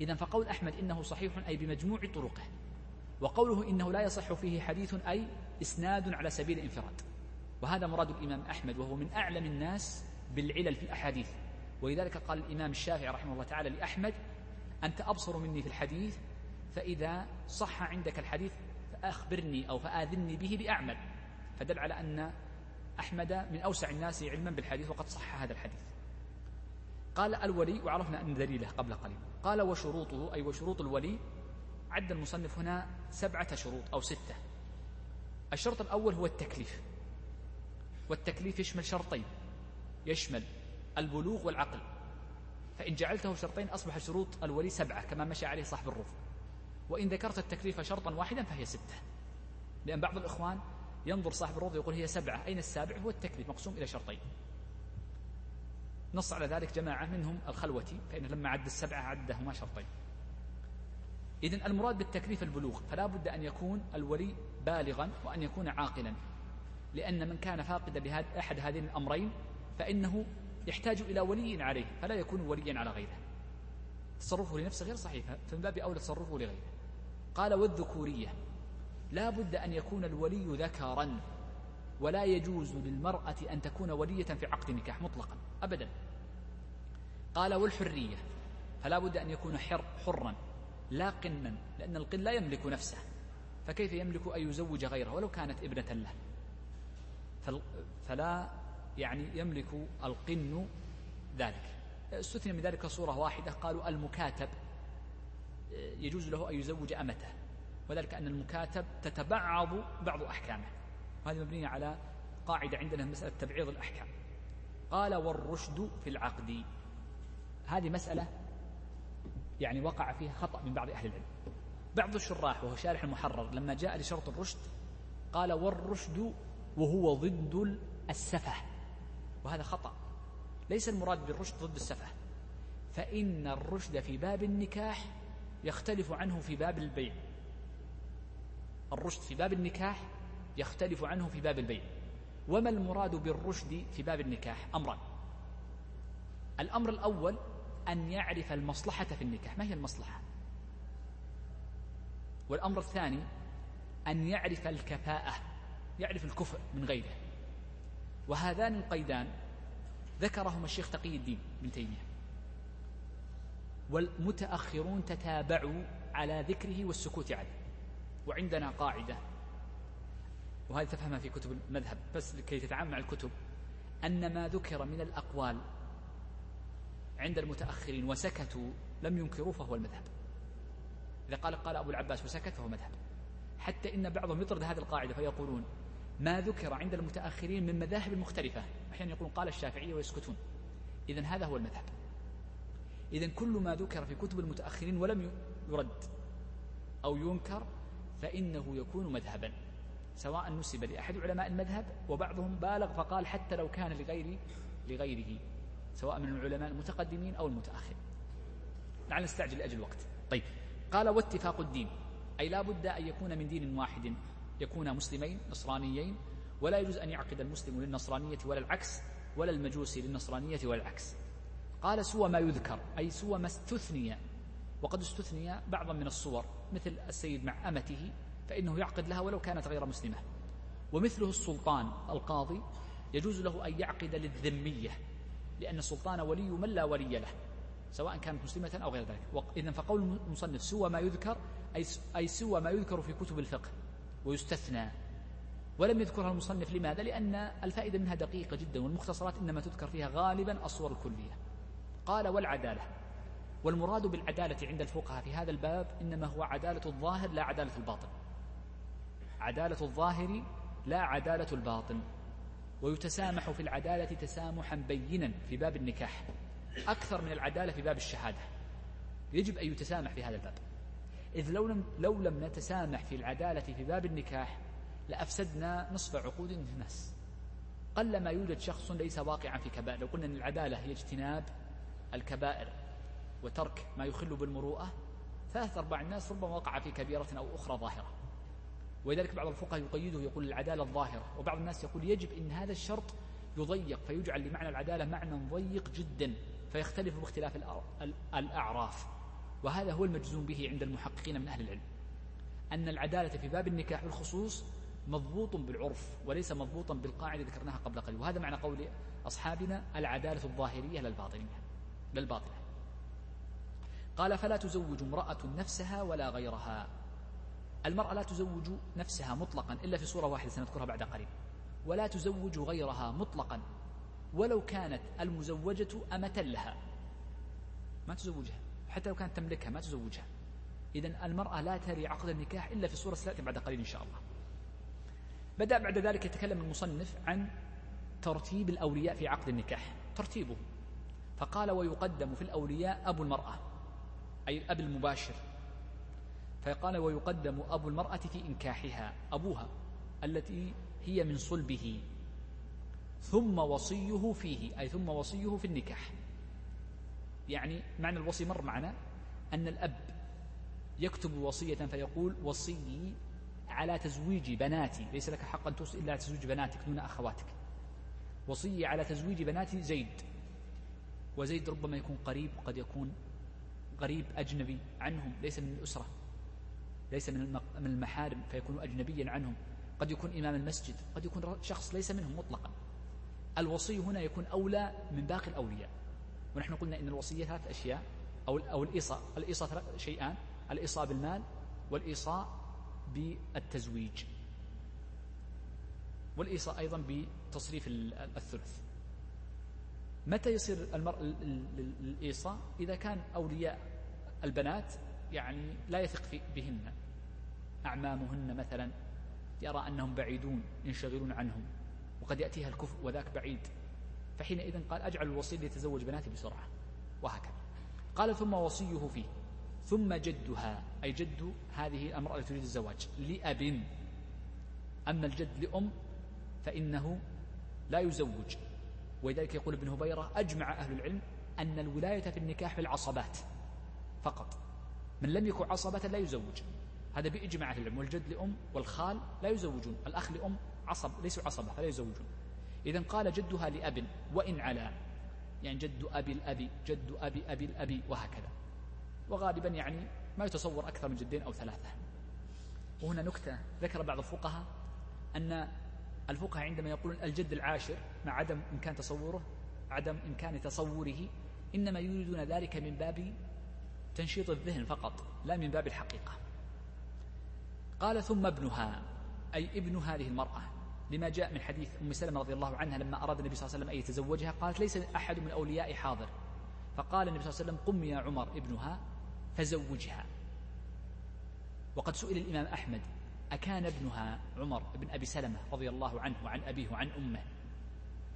[SPEAKER 1] إذا فقول أحمد إنه صحيح أي بمجموع طرقه وقوله إنه لا يصح فيه حديث أي إسناد على سبيل الانفراد. وهذا مراد الإمام أحمد وهو من أعلم الناس بالعلل في الأحاديث. ولذلك قال الإمام الشافعي رحمه الله تعالى لأحمد أنت أبصر مني في الحديث فإذا صح عندك الحديث فأخبرني أو فآذني به لأعمل فدل على أن أحمد من أوسع الناس علما بالحديث وقد صح هذا الحديث. قال الولي وعرفنا أن دليله قبل قليل. قال وشروطه أي وشروط الولي عد المصنف هنا سبعة شروط أو ستة. الشرط الأول هو التكليف. والتكليف يشمل شرطين. يشمل البلوغ والعقل. فإن جعلته شرطين أصبح شروط الولي سبعة كما مشى عليه صاحب الروف وإن ذكرت التكليف شرطا واحدا فهي ستة. لأن بعض الإخوان ينظر صاحب الروض يقول هي سبعة. أين السابع؟ هو التكليف مقسوم إلى شرطين. نص على ذلك جماعة منهم الخلوتي فإنه لما عد السبعة عدهما شرطين. إذن المراد بالتكليف البلوغ فلا بد أن يكون الولي بالغا وأن يكون عاقلا. لأن من كان فاقدا لأحد أحد هذين الأمرين فإنه يحتاج إلى ولي عليه فلا يكون وليا على غيره. تصرفه لنفسه غير صحيح فمن باب أولى تصرفه لغيره. قال والذكورية لا بد أن يكون الولي ذكرا ولا يجوز للمرأة أن تكون ولية في عقد نكاح مطلقا أبدا. قال والحرية فلا بد أن يكون حر حرا لا قنا لأن القن لا يملك نفسه. فكيف يملك أن يزوج غيره؟ ولو كانت ابنة له. فلا يعني يملك القن ذلك. استثنى من ذلك صورة واحدة قالوا المكاتب. يجوز له أن يزوج أمته وذلك أن المكاتب تتبعض بعض أحكامه. وهذه مبنية على قاعدة عندنا مسألة تبعيض الأحكام. قال والرشد في العقد. هذه مسألة يعني وقع فيها خطأ من بعض أهل العلم. بعض الشراح وهو شارح المحرر لما جاء لشرط الرشد قال والرشد وهو ضد السفه. وهذا خطأ. ليس المراد بالرشد ضد السفه. فإن الرشد في باب النكاح يختلف عنه في باب البيع. الرشد في باب النكاح يختلف عنه في باب البيع. وما المراد بالرشد في باب النكاح؟ أمران. الأمر الأول أن يعرف المصلحة في النكاح. ما هي المصلحة؟ والأمر الثاني أن يعرف الكفاءة. يعرف الكفء من غيره. وهذان القيدان ذكرهما الشيخ تقي الدين بن تيمية. والمتأخرون تتابعوا على ذكره والسكوت عليه. وعندنا قاعدة وهذه تفهمها في كتب المذهب بس لكي تتعامل مع الكتب أن ما ذكر من الأقوال عند المتأخرين وسكتوا لم ينكروا فهو المذهب. إذا قال قال أبو العباس وسكت فهو مذهب. حتى إن بعضهم يطرد هذه القاعدة فيقولون ما ذكر عند المتأخرين من مذاهب مختلفة. أحيانا يقولون قال الشافعية ويسكتون. إذا هذا هو المذهب. إذا كل ما ذكر في كتب المتأخرين ولم يرد أو ينكر فإنه يكون مذهبا. سواء نسب لأحد علماء المذهب وبعضهم بالغ فقال حتى لو كان لغير لغيره سواء من العلماء المتقدمين أو المتأخرين. لعل نستعجل لأجل الوقت. طيب. قال واتفاق الدين. أي لا بد أن يكون من دين واحد. يكون مسلمين نصرانيين ولا يجوز أن يعقد المسلم للنصرانية ولا العكس ولا المجوسي للنصرانية ولا العكس. قال سوى ما يذكر أي سوى ما استثني وقد استثني بعضا من الصور مثل السيد مع أمته فإنه يعقد لها ولو كانت غير مسلمة. ومثله السلطان القاضي يجوز له أن يعقد للذمية لأن السلطان ولي من لا ولي له سواء كانت مسلمة أو غير ذلك. إذن فقول المصنف سوى ما يذكر أي سوى ما يذكر في كتب الفقه. ويستثنى. ولم يذكرها المصنف. لماذا؟ لأن الفائدة منها دقيقة جدا والمختصرات إنما تذكر فيها غالبا الصور الكلية. قال والعدالة. والمراد بالعدالة عند الفقهاء في هذا الباب إنما هو عدالة الظاهر لا عدالة الباطن. عدالة الظاهر لا عدالة الباطن. ويتسامح في العدالة تسامحا بينا في باب النكاح. أكثر من العدالة في باب الشهادة. يجب أن يتسامح في هذا الباب. إذ لو لم, لو لم نتسامح في العدالة في باب النكاح لأفسدنا نصف عقود الناس. قل ما يوجد شخص ليس واقعا في كبائر. لو قلنا أن العدالة هي اجتناب الكبائر وترك ما يخل بالمروءة ثلاث أرباع الناس ربما وقع في كبيرة أو أخرى ظاهرة. ولذلك بعض الفقهاء يقيده يقول العدالة الظاهرة وبعض الناس يقول يجب أن هذا الشرط يضيق فيجعل لمعنى العدالة معنى ضيق جدا فيختلف باختلاف الأعراف. وهذا هو المجزوم به عند المحققين من أهل العلم. أن العدالة في باب النكاح بالخصوص مضبوط بالعرف وليس مضبوطا بالقاعدة ذكرناها قبل قليل. وهذا معنى قول أصحابنا العدالة الظاهرية للباطنية للباطنة قال فلا تزوج امرأة نفسها ولا غيرها. المرأة لا تزوج نفسها مطلقا إلا في صورة واحدة سنذكرها بعد قليل. ولا تزوج غيرها مطلقا ولو كانت المزوجة أمة لها. ما تزوجها. حتى لو كانت تملكها ما تزوجها. إذا المرأة لا تري عقد النكاح إلا في صورة ستأتي بعد قليل إن شاء الله. بدأ بعد ذلك يتكلم المصنف عن ترتيب الأولياء في عقد النكاح ترتيبه. فقال ويقدم في الأولياء أبو المرأة أي الأب المباشر. فقال ويقدم أبو المرأة في إنكاحها أبوها التي هي من صلبه ثم وصيه فيه أي ثم وصيه في النكاح. يعني معنى الوصي مر معنا أن الأب يكتب وصية فيقول وصي على تزويج بناتي ليس لك حق أن توصي إلا على تزويج بناتك دون أخواتك. وصي على تزويج بنات زيد. وزيد ربما يكون قريب وقد يكون غريب أجنبي عنهم ليس من الأسرة ليس من من المحارم فيكون أجنبيا عنهم. قد يكون إمام المسجد قد يكون شخص ليس منهم مطلقا. الوصي هنا يكون أولى من باقي الأولياء. ونحن قلنا إن الوصية ثلاث أشياء أو أو الإيصاء. الإيصاء شيئان الإيصاء بالمال والإيصاء بالتزويج. والإيصاء أيضا بتصريف الثلث. متى يصير المرء الإيصاء؟ إذا كان أولياء البنات يعني لا يثق بهن. أعمامهن مثلا يرى أنهم بعيدون ينشغلون عنهم وقد يأتيها الكفء وذاك بعيد. فحينئذ قال أجعل الوصي ليتزوج بناتي بسرعة وهكذا. قال ثم وصيه فيه. ثم جدها أي جد هذه المرأة التي تريد الزواج لأب. أما الجد لأم فإنه لا يزوج. ولذلك يقول ابن هبيرة أجمع أهل العلم أن الولاية في النكاح في العصبات فقط. من لم يكن عصبة لا يزوج. هذا بإجماع أهل العلم. والجد لأم والخال لا يزوجون. الأخ لأم عصب ليسوا عصبة فلا يزوجون. إذا قال جدها لأب وإن على يعني جد أبي الأبي جد أبي أبي الأبي وهكذا. وغالبا يعني ما يتصور أكثر من جدين أو ثلاثة. وهنا نكتة ذكر بعض الفقهاء أن الفقهاء عندما يقولون الجد العاشر مع عدم إمكان تصوره عدم إمكان تصوره إنما يريدون ذلك من باب تنشيط الذهن فقط لا من باب الحقيقة. قال ثم ابنها أي ابن هذه المرأة. لما جاء من حديث أم سلمة رضي الله عنها لما أراد النبي صلى الله عليه وسلم أن يتزوجها قالت ليس أحد من الأولياء حاضر. فقال النبي صلى الله عليه وسلم قم يا عمر ابنها فزوجها. وقد سئل الإمام أحمد أكان ابنها عمر بن أبي سلمة رضي الله عنه وعن أبيه وعن أمه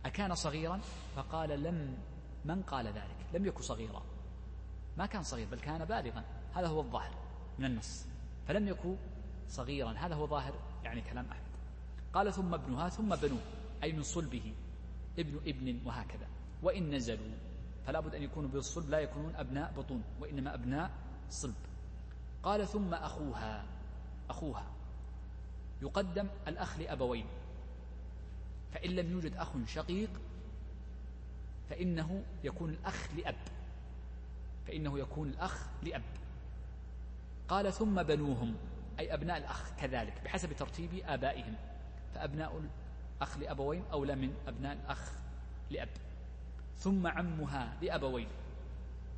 [SPEAKER 1] أكان صغيرا؟ فقال لم من قال ذلك؟ لم يكن صغيرا. ما كان صغير بل كان بالغا. هذا هو الظاهر من النص. فلم يكن صغيرا هذا هو ظاهر يعني كلام أحمد. قال ثم ابنها ثم بنوه أي من صلبه ابن ابن وهكذا. وإن نزلوا فلا بد أن يكونوا بالصلب لا يكونون أبناء بطون وإنما أبناء صلب. قال ثم أخوها أخوها يقدم الأخ لأبوين. فإن لم يوجد أخ شقيق فإنه يكون الأخ لأب. فإنه يكون الأخ لأب. قال ثم بنوهم أي أبناء الأخ كذلك بحسب ترتيب آبائهم. فأبناء الأخ لأبوين أولى من أبناء الأخ لأب. ثم عمها لأبوين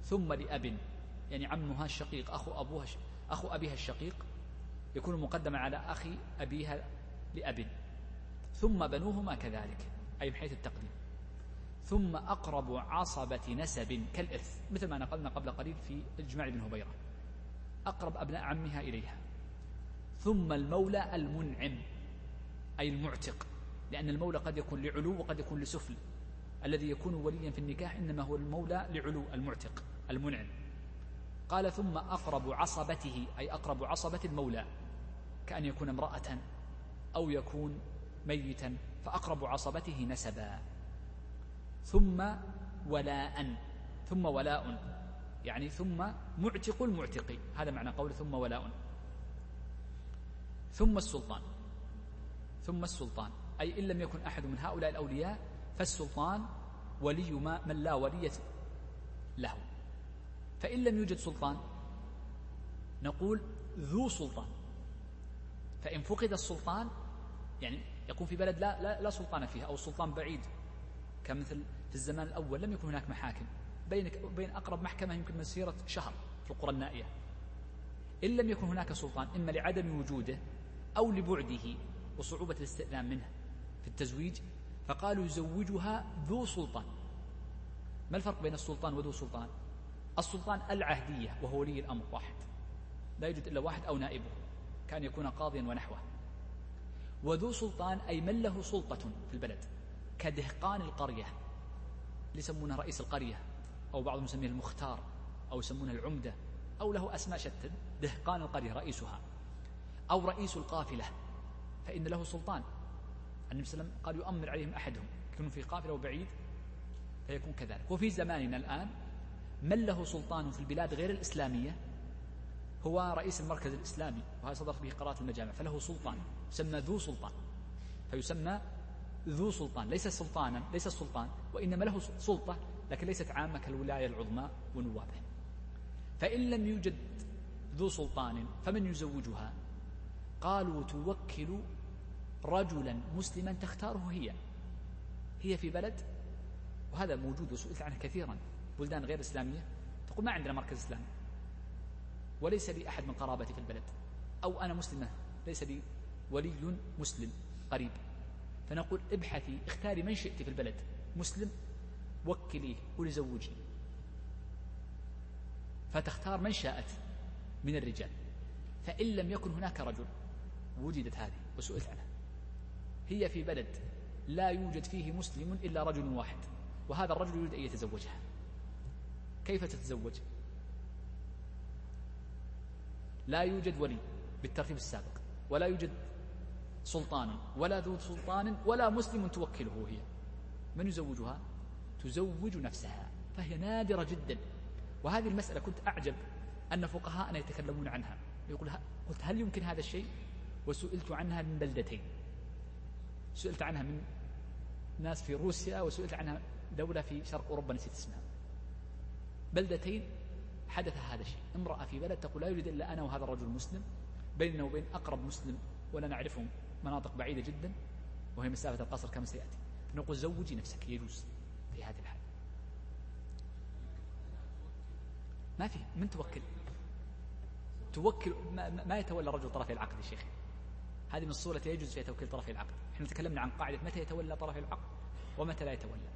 [SPEAKER 1] ثم لأب. يعني عمها الشقيق أخو أبوها أخو أبيها الشقيق يكون مقدما على أخي أبيها لأب. ثم بنوهما كذلك أي من حيث التقديم. ثم أقرب عصبة نسب كالإرث مثل ما نقلنا قبل قليل في إجماع ابن هبيرة. أقرب أبناء عمها إليها. ثم المولى المنعم. أي المعتق لأن المولى قد يكون لعلو وقد يكون لسفل الذي يكون وليا في النكاح إنما هو المولى لعلو المعتق المنعم. قال ثم أقرب عصبته أي أقرب عصبة المولى كأن يكون امرأة أو يكون ميتا فأقرب عصبته نسبا. ثم ولاء ثم ولاء يعني ثم معتق المعتق. هذا معنى قول ثم ولاء. ثم السلطان. ثم السلطان. أي إن لم يكن أحد من هؤلاء الأولياء فالسلطان ولي ما من لا ولي له. فإن لم يوجد سلطان نقول ذو سلطان. فإن فقد السلطان يعني يكون في بلد لا, لا, لا سلطان فيها أو السلطان بعيد كمثل في الزمان الأول لم يكن هناك محاكم. بينك وبين أقرب محكمة يمكن مسيرة شهر في القرى النائية. إن لم يكن هناك سلطان إما لعدم وجوده أو لبعده. وصعوبة الاستئذان منه في التزويج فقالوا يزوجها ذو سلطان. ما الفرق بين السلطان وذو سلطان؟ السلطان العهدية وهو ولي الأمر واحد لا يوجد إلا واحد أو نائبه كان يكون قاضيا ونحوه. وذو سلطان أي من له سلطة في البلد؟ كدهقان القرية اللي يسمونه رئيس القرية أو بعضهم يسميه المختار أو يسمونه العمدة أو له أسماء شتى دهقان القرية رئيسها أو رئيس القافلة. فإن له سلطان. النبي صلى الله عليه وسلم قال يؤمر عليهم أحدهم. يكون في قافلة وبعيد فيكون كذلك. وفي زماننا الآن من له سلطان في البلاد غير الإسلامية؟ هو رئيس المركز الإسلامي وهذا صدرت به قراءة المجامع فله سلطان يسمى ذو سلطان. فيسمى ذو سلطان ليس سلطانا ليس السلطان وإنما له سلطة لكن ليست عامة كالولاية العظمى ونوابه فإن لم يوجد ذو سلطان فمن يزوجها؟ قالوا توكل رجلا مسلما تختاره هي. هي في بلد وهذا موجود وسئلت عنه كثيرا بلدان غير إسلامية. تقول ما عندنا مركز إسلامي. وليس لي أحد من قرابتي في البلد. أو أنا مسلمة ليس لي ولي مسلم قريب. فنقول ابحثي اختاري من شئت في البلد. مسلم وكليه قولي زوجني فتختار من شاءت من الرجال. فإن لم يكن هناك رجل وجدت هذه وسئلت عنها. هي في بلد لا يوجد فيه مسلم إلا رجل واحد وهذا الرجل يريد أن يتزوجها. كيف تتزوج؟ لا يوجد ولي بالترتيب السابق ولا يوجد سلطان ولا ذو سلطان ولا مسلم توكله هي. من يزوجها؟ تزوج نفسها فهي نادرة جدا. وهذه المسألة كنت أعجب أن فقهاءنا يتكلمون عنها. يقول قلت هل يمكن هذا الشيء؟ وسئلت عنها من بلدتين. سئلت عنها من ناس في روسيا وسئلت عنها دولة في شرق أوروبا نسيت اسمها. بلدتين حدث هذا الشيء. امرأة في بلد تقول لا يريد إلا أنا وهذا الرجل المسلم بيننا وبين أقرب مسلم ولا نعرفهم مناطق بعيدة جدا وهي مسافة القصر كما سيأتي. نقول زوجي نفسك يجوز في هذه الحال ما في من توكل؟ توكل ما, يتولى الرجل طرفي العقد يا شيخ هذه من الصورة يجوز فيها توكيل طرفي العقد إحنا تكلمنا عن قاعدة متى يتولى طرف العقد ومتى لا يتولى.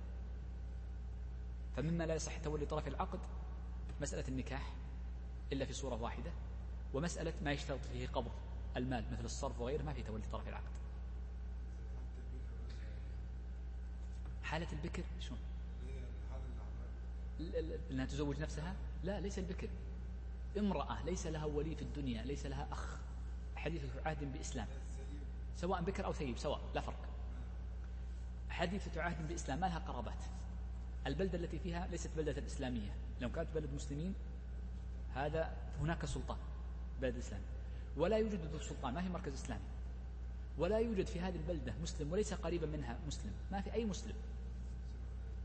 [SPEAKER 1] فمما لا يصح تولي طرف العقد مسألة النكاح إلا في صورة واحدة ومسألة ما يشترط فيه قبض المال مثل الصرف وغيره ما في تولي طرف العقد. حالة البكر شلون؟ إنها تزوج نفسها؟ لا ليس البكر. امرأة ليس لها ولي في الدنيا ليس لها أخ. حديثة عهد بإسلام. سواء بكر أو ثيب سواء لا فرق. حديثة عهد بإسلام ما لها قرابات. البلدة التي فيها ليست بلدة إسلامية. لو كانت بلد مسلمين هذا هناك سلطان بلد إسلامي ولا يوجد ذو سلطان ما في مركز إسلامي. ولا يوجد في هذه البلدة مسلم وليس قريبا منها مسلم. ما في أي مسلم.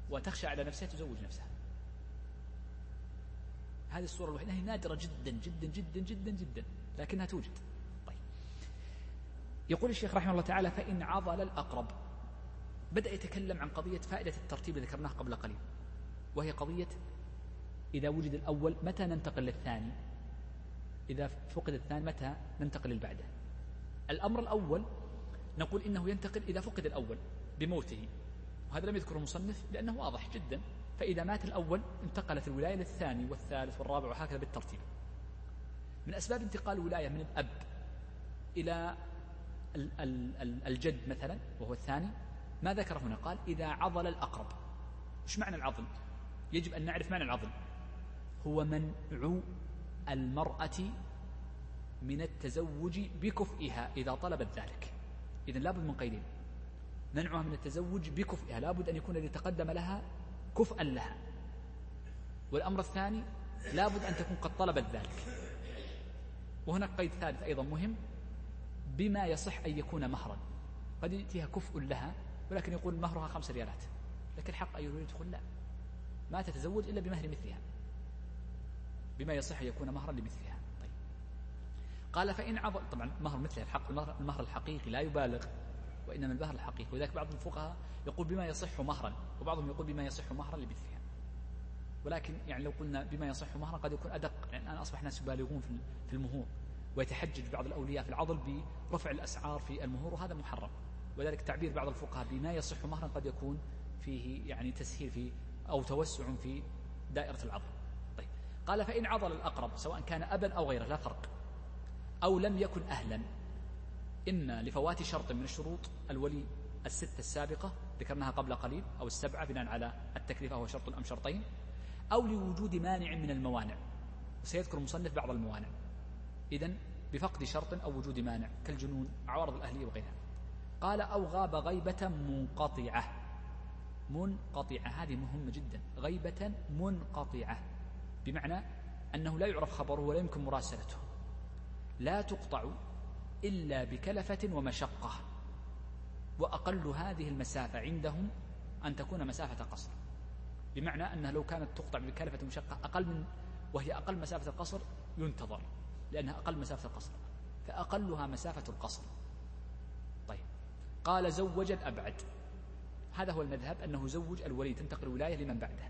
[SPEAKER 1] وتخشى على نفسها تزوج نفسها. هذه الصورة الوحيدة هي نادرة جدا جدا جدا جدا جدا لكنها توجد. يقول الشيخ رحمه الله تعالى فإن عضل الأقرب. بدأ يتكلم عن قضية فائدة الترتيب اللي ذكرناه قبل قليل وهي قضية إذا وجد الأول متى ننتقل للثاني؟ إذا فقد الثاني متى ننتقل للبعدة؟ الأمر الأول نقول إنه ينتقل إذا فقد الأول بموته وهذا لم يذكره المصنف لأنه واضح جدا فإذا مات الأول انتقلت الولاية للثاني والثالث والرابع وهكذا بالترتيب. من أسباب انتقال الولاية من الأب إلى الجد مثلا وهو الثاني ما ذكر هنا قال إذا عضل الأقرب. إيش معنى العضل؟ يجب أن نعرف معنى العضل. هو منع المرأة من التزوج بكفئها إذا طلبت ذلك. إذا لابد من قيدين. منعها من التزوج بكفئها. لابد أن يكون الذي تقدم لها كفءا لها. والأمر الثاني لابد أن تكون قد طلبت ذلك. وهناك قيد ثالث أيضا مهم. بما يصح أن يكون مهرا. قد يأتيها كفء لها ولكن يقول مهرها خمس ريالات. لكن الحق أن يدخل لا. ما تتزوج إلا بمهر مثلها. بما يصح أن يكون مهرا لمثلها. طيب. قال فإن عضل طبعا مهر مثلها الحق المهر الحقيقي لا يبالغ وإنما المهر الحقيقي. ولذلك بعض الفقهاء يقول بما يصح مهرا وبعضهم يقول بما يصح مهرا لمثلها. ولكن يعني لو قلنا بما يصح مهرا قد يكون أدق لأن الآن أصبح الناس يبالغون في المهور. ويتحجج بعض الأولياء في العضل برفع الأسعار في المهور وهذا محرم. وذلك تعبير بعض الفقهاء بما يصح مهرا قد يكون فيه يعني تسهيل في أو توسع في دائرة العضل. طيب. قال فإن عضل الأقرب سواء كان أبا أو غيره لا فرق. أو لم يكن أهلا. إما لفوات شرط من الشروط الولي الستة السابقة ذكرناها قبل قليل أو السبعة بناء على التكليف وهو شرط أم شرطين. أو لوجود مانع من الموانع. وسيذكر المصنف بعض الموانع. إذن بفقد شرط أو وجود مانع كالجنون عوارض الأهلية وغيرها قال أو غاب غيبة منقطعة. منقطعة هذه مهمة جدا. غيبة منقطعة. بمعنى أنه لا يعرف خبره ولا يمكن مراسلته. لا تقطع إلا بكلفة ومشقة. وأقل هذه المسافة عندهم أن تكون مسافة قصر. بمعنى أنها لو كانت تقطع بكلفة ومشقة أقل من وهي أقل مسافة القصر ينتظر. لأنها أقل مسافة القصر فأقلها مسافة القصر. طيب قال زوج الأبعد هذا هو المذهب أنه زوج الولي تنتقل الولاية لمن بعده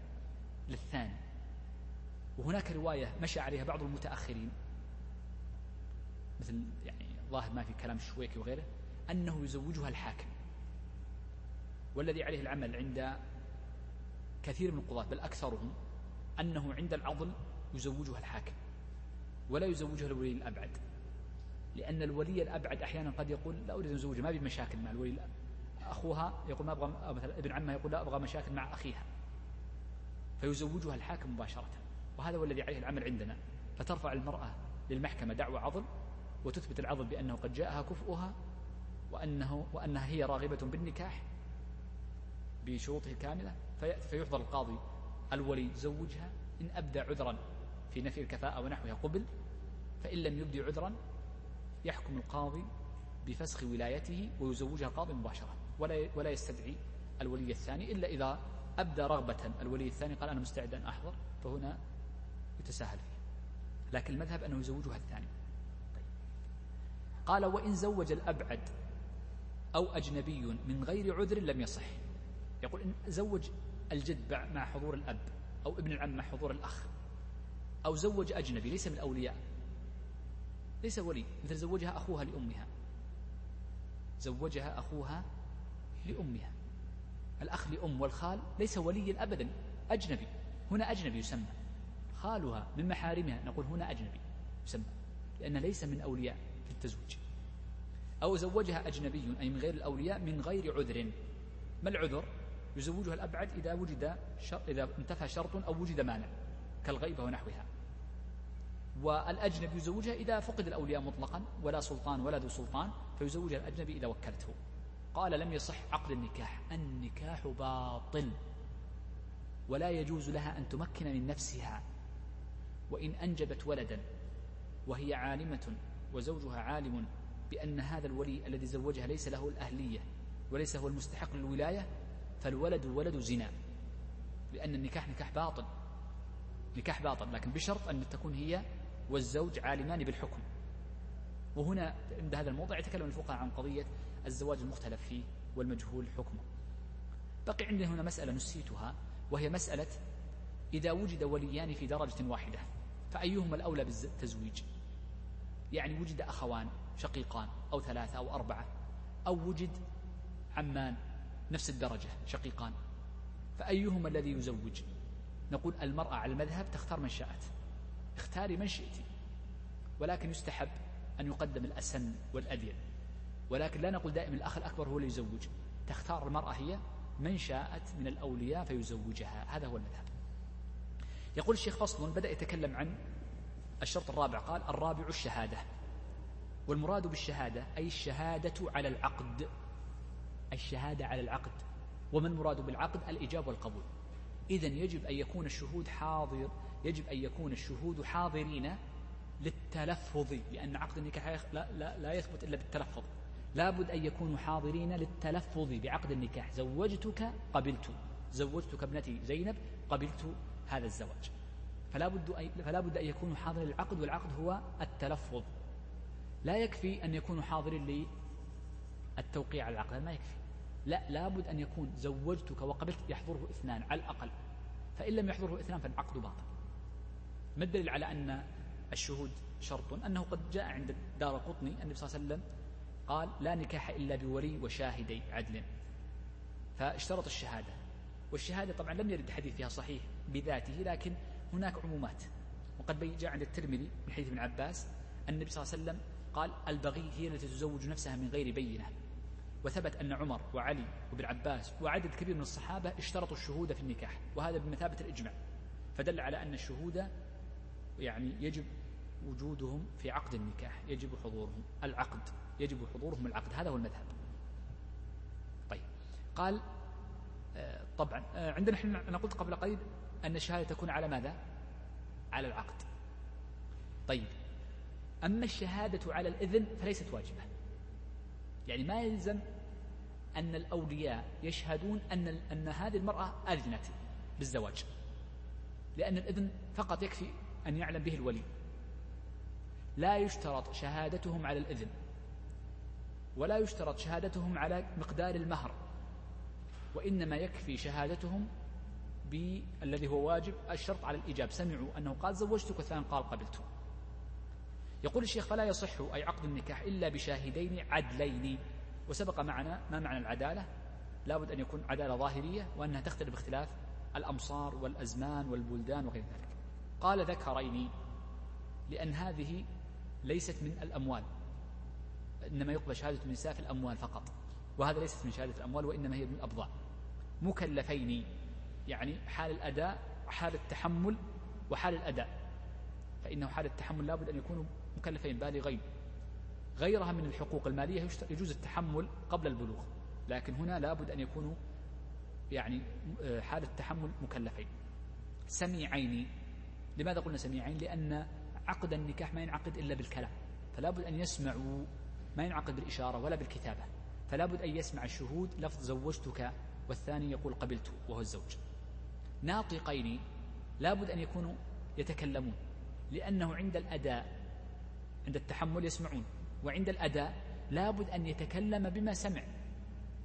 [SPEAKER 1] للثاني. وهناك رواية مشى عليها بعض المتأخرين مثل يعني ظاهر ما في كلام الشويكي وغيره أنه يزوجها الحاكم والذي عليه العمل عند كثير من القضاة بل أكثرهم أنه عند العضل يزوجها الحاكم. ولا يزوجها الولي الأبعد. لأن الولي الأبعد أحيانا قد يقول لا أريد أن أزوجها ما بمشاكل مع الولي أخوها يقول ما أبغى مثلا ابن عمها يقول لا أبغى مشاكل مع أخيها. فيزوجها الحاكم مباشرة وهذا هو الذي عليه العمل عندنا. فترفع المرأة للمحكمة دعوى عضل وتثبت العضل بأنه قد جاءها كفؤها وأنه وأنها هي راغبة بالنكاح بشروطه الكاملة فيحضر القاضي الولي زوجها إن أبدى عذرا في نفي الكفاءة ونحوها قبل فإن لم يبدي عذرا يحكم القاضي بفسخ ولايته ويزوجها القاضي مباشرة ولا ولا يستدعي الولي الثاني إلا إذا أبدى رغبة الولي الثاني قال أنا مستعد أن أحضر فهنا يتساهل فيه. لكن المذهب أنه يزوجها الثاني. قال وإن زوج الأبعد أو أجنبي من غير عذر لم يصح. يقول إن زوج الجد مع حضور الأب أو ابن العم مع حضور الأخ أو زوج أجنبي ليس من الأولياء ليس ولي مثل زوجها أخوها لأمها. زوجها أخوها لأمها. الأخ لأم والخال ليس وليا أبدا أجنبي. هنا أجنبي يسمى. خالها من محارمها نقول هنا أجنبي يسمى لأنه ليس من أولياء في التزويج. أو زوجها أجنبي أي من غير الأولياء من غير عذر. ما العذر؟ يزوجها الأبعد إذا وجد شر إذا انتفى شرط أو وجد مانع كالغيبة ونحوها. والأجنبي يزوجها إذا فقد الأولياء مطلقا ولا سلطان ولا ذو سلطان فيزوجها الأجنبي إذا وكلته. قال لم يصح عقد النكاح. النكاح باطل. ولا يجوز لها أن تمكن من نفسها. وإن أنجبت ولدا وهي عالمة وزوجها عالم بأن هذا الولي الذي زوجها ليس له الأهلية وليس هو المستحق للولاية فالولد ولد زنا. لأن النكاح نكاح باطل. نكاح باطل لكن بشرط أن تكون هي والزوج عالمان بالحكم. وهنا عند هذا الموضع يتكلم الفقهاء عن قضية الزواج المختلف فيه والمجهول حكمه. بقي عندنا هنا مسألة نسيتها وهي مسألة إذا وجد وليان في درجة واحدة فأيهما الأولى بالتزويج؟ يعني وجد أخوان شقيقان أو ثلاثة أو أربعة أو وجد عمان نفس الدرجة شقيقان فأيهما الذي يزوج؟ نقول المرأة على المذهب تختار من شاءت. اختاري من شئت ولكن يستحب أن يقدم الأسن والأدين ولكن لا نقول دائما الأخ الأكبر هو اللي يزوج. تختار المرأة هي من شاءت من الأولياء فيزوجها. هذا هو المذهب. يقول الشيخ فصل بدأ يتكلم عن الشرط الرابع. قال الرابع الشهادة. والمراد بالشهادة أي الشهادة على العقد. الشهادة على العقد. وما المراد بالعقد؟ الإجابة والقبول. إذا يجب أن يكون الشهود حاضر يجب أن يكون الشهود حاضرين للتلفظ لأن عقد النكاح لا, لا, لا يثبت إلا بالتلفظ. لابد أن يكونوا حاضرين للتلفظ بعقد النكاح. زوجتك قبلت زوجتك ابنتي زينب قبلت هذا الزواج. فلا بد أن فلا بد أن يكونوا حاضرين للعقد والعقد هو التلفظ. لا يكفي أن يكونوا حاضرين للتوقيع على العقد ما يكفي. لا لابد أن يكون زوجتك وقبلت يحضره اثنان على الأقل. فإن لم يحضره اثنان فالعقد باطل. ما الدليل على أن الشهود شرط؟ أنه قد جاء عند دار قطني النبي صلى الله عليه وسلم قال لا نكاح إلا بولي وشاهدي عدل. فاشترط الشهادة. والشهادة طبعا لم يرد حديث فيها صحيح بذاته لكن هناك عمومات. وقد جاء عند الترمذي من حديث ابن عباس النبي صلى الله عليه وسلم قال البغي هي التي تزوج نفسها من غير بينة. وثبت أن عمر وعلي وابن عباس وعدد كبير من الصحابة اشترطوا الشهود في النكاح وهذا بمثابة الإجماع فدل على أن الشهود يعني يجب وجودهم في عقد النكاح يجب حضورهم العقد يجب حضورهم العقد هذا هو المذهب. طيب قال آه، طبعا آه، عندنا إحنا أنا قلت قبل قليل أن الشهادة تكون على ماذا؟ على العقد. طيب أما الشهادة على الإذن فليست واجبة. يعني ما يلزم أن الأولياء يشهدون أن أن هذه المرأة أذنت بالزواج. لأن الإذن فقط يكفي أن يعلم به الولي. لا يشترط شهادتهم على الإذن ولا يشترط شهادتهم على مقدار المهر وإنما يكفي شهادتهم بالذي هو واجب الشرط على الإجاب سمعوا أنه قال زوجتك والثاني قال قبلت. يقول الشيخ فلا يصح أي عقد النكاح إلا بشاهدين عدلين وسبق معنا ما معنى العدالة؟ لابد أن يكون عدالة ظاهرية وأنها تختلف باختلاف الأمصار والأزمان والبلدان وغير ذلك. قال ذكرين لأن هذه ليست من الأموال إنما يقبل شهادة النساء في الأموال فقط وهذا ليست من شهادة الأموال وإنما هي من الأبضاع. مكلفين يعني حال الأداء حال التحمل وحال الأداء فإنه حال التحمل لابد أن يكونوا مكلفين بالغين غيرها من الحقوق المالية يجوز التحمل قبل البلوغ. لكن هنا لابد أن يكونوا يعني آه، حال التحمل مكلفين. سميعين. لماذا قلنا سميعين؟ لأن عقد النكاح ما ينعقد إلا بالكلام. فلا بد أن يسمعوا ما ينعقد بالإشارة ولا بالكتابة. فلا بد أن يسمع الشهود لفظ زوجتك والثاني يقول قبلت وهو الزوج. ناطقين لا بد أن يكونوا يتكلمون. لأنه عند الأداء عند التحمل يسمعون وعند الأداء لا بد أن يتكلم بما سمع.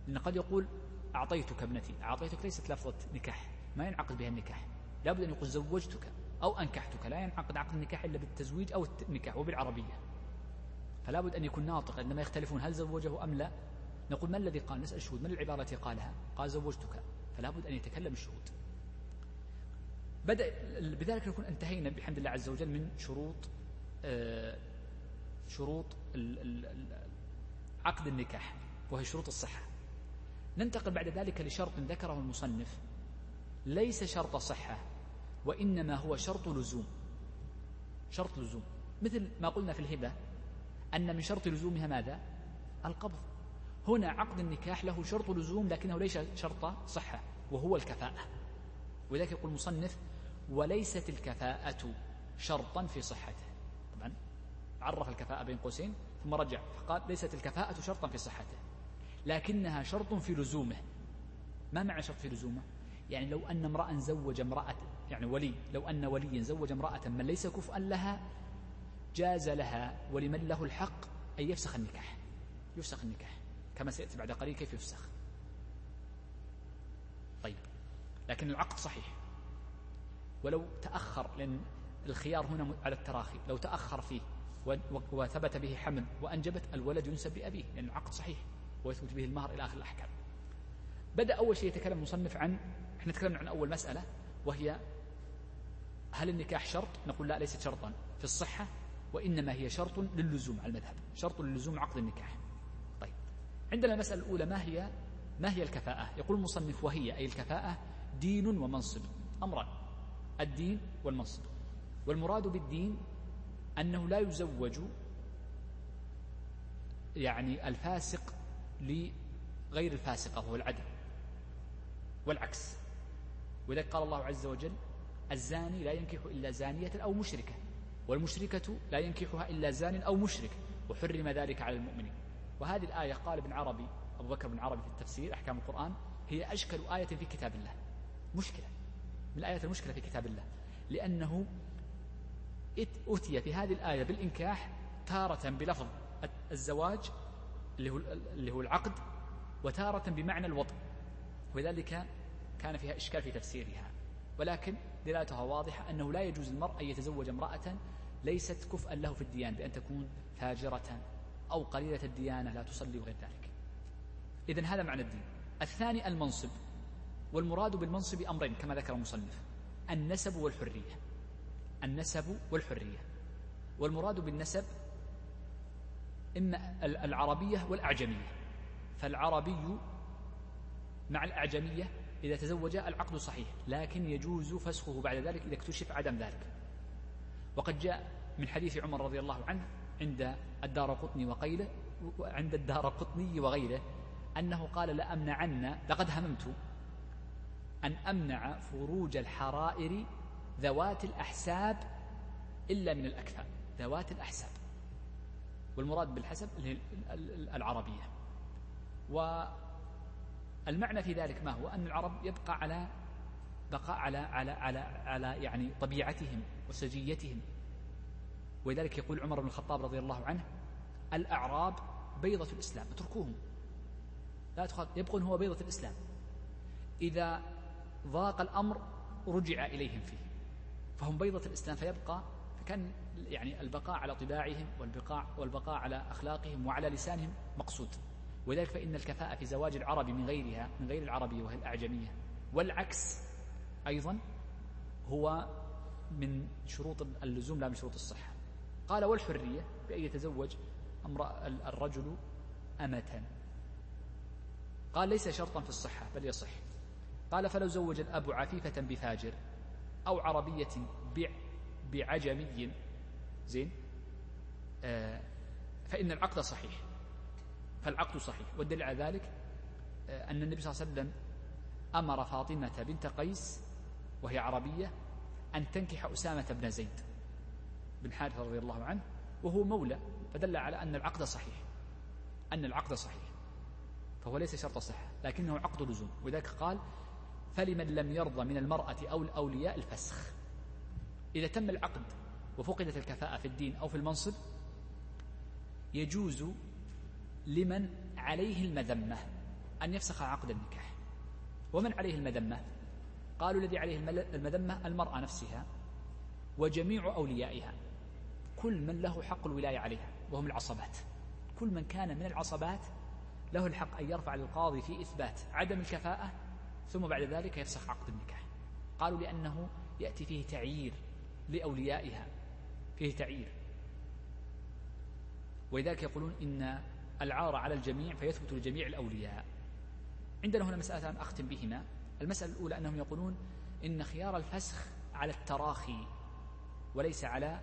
[SPEAKER 1] لأن قد يقول أعطيتك ابنتي أعطيتك ليست لفظة نكاح ما ينعقد بها النكاح. لا بد أن يقول زوجتك أو أنكحتك لا ينعقد عقد النكاح إلا بالتزويج أو النكاح وبالعربية. فلا بد أن يكون ناطق عندما يختلفون هل زوجه أم لا؟ نقول ما الذي قال؟ نسأل الشهود من العبارة التي قالها؟ قال زوجتك. فلا بد أن يتكلم الشهود. بدأ بذلك نكون انتهينا بحمد الله عز وجل من شروط آه، شروط عقد النكاح وهي شروط الصحة. ننتقل بعد ذلك لشرط ذكره المصنف. ليس شرط صحة وإنما هو شرط لزوم. شرط لزوم. مثل ما قلنا في الهبة أن من شرط لزومها ماذا؟ القبض. هنا عقد النكاح له شرط لزوم لكنه ليس شرط صحة وهو الكفاءة. ولذلك يقول المصنف وليست الكفاءة شرطا في صحته. عرف الكفاءة بين قوسين ثم رجع فقال ليست الكفاءة شرطا في صحته لكنها شرط في لزومه. ما معنى شرط في لزومه؟ يعني لو أن امرأ زوج امرأة يعني ولي لو أن وليا زوج امرأة من ليس كفءا لها جاز لها ولمن له الحق أن يفسخ النكاح. يفسخ النكاح. كما سيأتي بعد قليل كيف يفسخ. طيب لكن العقد صحيح. ولو تأخر لأن الخيار هنا على التراخي لو تأخر فيه وثبت به حمل وأنجبت الولد ينسب بأبيه لأن العقد صحيح ويثبت به المهر إلى آخر الأحكام. بدأ أول شيء يتكلم المصنف عن إحنا تكلمنا عن أول مسألة وهي هل النكاح شرط؟ نقول لا ليست شرطا في الصحة وإنما هي شرط للزوم على المذهب شرط للزوم عقد النكاح. طيب عندنا المسألة الأولى ما هي ما هي الكفاءة؟ يقول المصنف وهي أي الكفاءة دين ومنصب أمران الدين والمنصب. والمراد بالدين أنه لا يزوج يعني الفاسق لغير الفاسقة وهو العدل والعكس. ولذلك قال الله عز وجل الزاني لا ينكح إلا زانية أو مشركة والمشركة لا ينكحها إلا زان أو مشرك وحرم ذلك على المؤمنين. وهذه الآية قال ابن عربي أبو بكر بن عربي في التفسير أحكام القرآن هي أشكل آية في كتاب الله. مشكلة من الآيات المشكلة في كتاب الله لأنه أتي في هذه الآية بالإنكاح تارة بلفظ الزواج اللي هو, اللي هو العقد وتارة بمعنى الوطن ولذلك كان فيها إشكال في تفسيرها. ولكن دلالتها واضحة أنه لا يجوز المرء أن يتزوج امرأة ليست كفءا له في الديانة بأن تكون فاجرة أو قليلة الديانة لا تصلي وغير ذلك. إذن هذا معنى الدين. الثاني المنصب والمراد بالمنصب أمرين كما ذكر المصنف النسب والحرية. النسب والحرية. والمراد بالنسب إما العربية والأعجمية. فالعربي مع الأعجمية إذا تزوج العقد صحيح لكن يجوز فسخه بعد ذلك إذا اكتشف عدم ذلك. وقد جاء من حديث عمر رضي الله عنه عند الدار قطني وقيله عند الدار قطني وغيره أنه قال لأمنعن لقد هممت أن أمنع فروج الحرائر ذوات الأحساب إلا من الأكفاء ذوات الأحساب. والمراد بالحسب العربية. والمعنى في ذلك ما هو؟ أن العرب يبقى على بقاء على على على على يعني طبيعتهم وسجيتهم. ولذلك يقول عمر بن الخطاب رضي الله عنه الأعراب بيضة الإسلام. اتركوهم. لا تخاف. يبقون هو بيضة الإسلام. إذا ضاق الأمر رجع إليهم فيه. فهم بيضة الإسلام فيبقى فكان يعني البقاء على طباعهم والبقاء والبقاء على أخلاقهم وعلى لسانهم مقصود. ولذلك فإن الكفاءة في زواج العربي من غيرها من غير العربية وهي الأعجمية. والعكس أيضا هو من شروط اللزوم لا من شروط الصحة. قال والحرية بأن يتزوج الرجل أمة. قال ليس شرطا في الصحة بل يصح. قال فلو زوج الأب عفيفة بفاجر أو عربية بعجمي. زين؟ آه فإن العقد صحيح. فالعقد صحيح. والدليل على ذلك آه أن النبي صلى الله عليه وسلم أمر فاطمة بنت قيس وهي عربية أن تنكح أسامة بن زيد بن حارثة رضي الله عنه وهو مولى. فدل على أن العقد صحيح. أن العقد صحيح. فهو ليس شرط صحة لكنه عقد لزوم. ولذلك قال فلمن لم يرضى من المرأة أو الأولياء الفسخ. إذا تم العقد وفقدت الكفاءة في الدين أو في المنصب يجوز لمن عليه المذمة أن يفسخ عقد النكاح. ومن عليه المذمة؟ قالوا الذي عليه المذمة المرأة نفسها وجميع أوليائها. كل من له حق الولاية عليها وهم العصبات. كل من كان من العصبات له الحق أن يرفع للقاضي في إثبات عدم الكفاءة ثم بعد ذلك يفسخ عقد النكاح. قالوا لأنه يأتي فيه تعيير لأوليائها فيه تعيير. ولذلك يقولون إن العار على الجميع فيثبت لجميع الأولياء. عندنا هنا مسألتان أختم بهما. المسألة الأولى أنهم يقولون إن خيار الفسخ على التراخي وليس على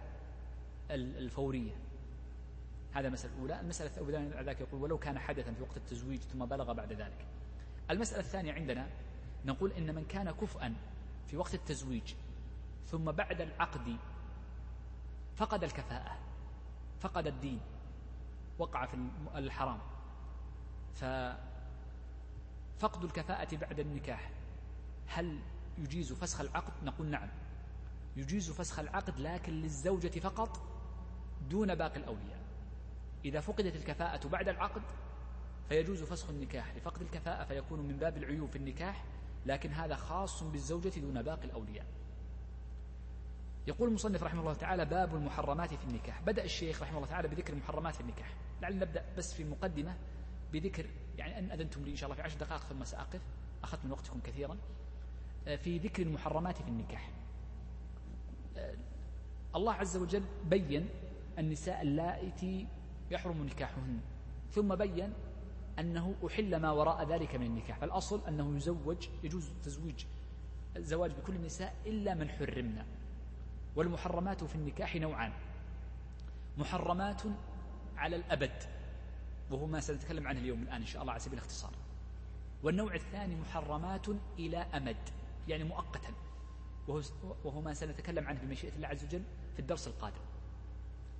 [SPEAKER 1] الفورية. هذا المسألة الأولى. المسألة الثانية ذلك يقول ولو كان حدثا في وقت التزويج ثم بلغ بعد ذلك. المسألة الثانية عندنا نقول إن من كان كفءا في وقت التزويج ثم بعد العقد فقد الكفاءة فقد الدين وقع في الحرام. ففقد الكفاءة بعد النكاح. هل يجيز فسخ العقد؟ نقول نعم. يجيز فسخ العقد لكن للزوجة فقط دون باقي الأولياء. إذا فقدت الكفاءة بعد العقد فيجوز فسخ النكاح. لفقد الكفاءة فيكون من باب العيوب في النكاح لكن هذا خاص بالزوجة دون باقي الأولياء. يقول المصنف رحمه الله تعالى باب المحرمات في النكاح. بدأ الشيخ رحمه الله تعالى بذكر المحرمات في النكاح. لعل نبدأ بس في مقدمة بذكر يعني أن أذنتم لي إن شاء الله في عشر دقائق ثم سأقف. أخذت من وقتكم كثيرا. آه، في ذكر المحرمات في النكاح. آه، الله عز وجل بين النساء اللائتي يحرم نكاحهن. ثم بين أنه أحل ما وراء ذلك من النكاح. فالأصل أنه يزوج يجوز تزويج الزواج بكل النساء إلا من حرمنا والمحرمات في النكاح نوعان. محرمات على الأبد وهو ما سنتكلم عنه اليوم الآن إن شاء الله على سبيل الاختصار. والنوع الثاني محرمات إلى أمد يعني مؤقتا وهو, ما سنتكلم عنه بمشيئة الله عز وجل في الدرس القادم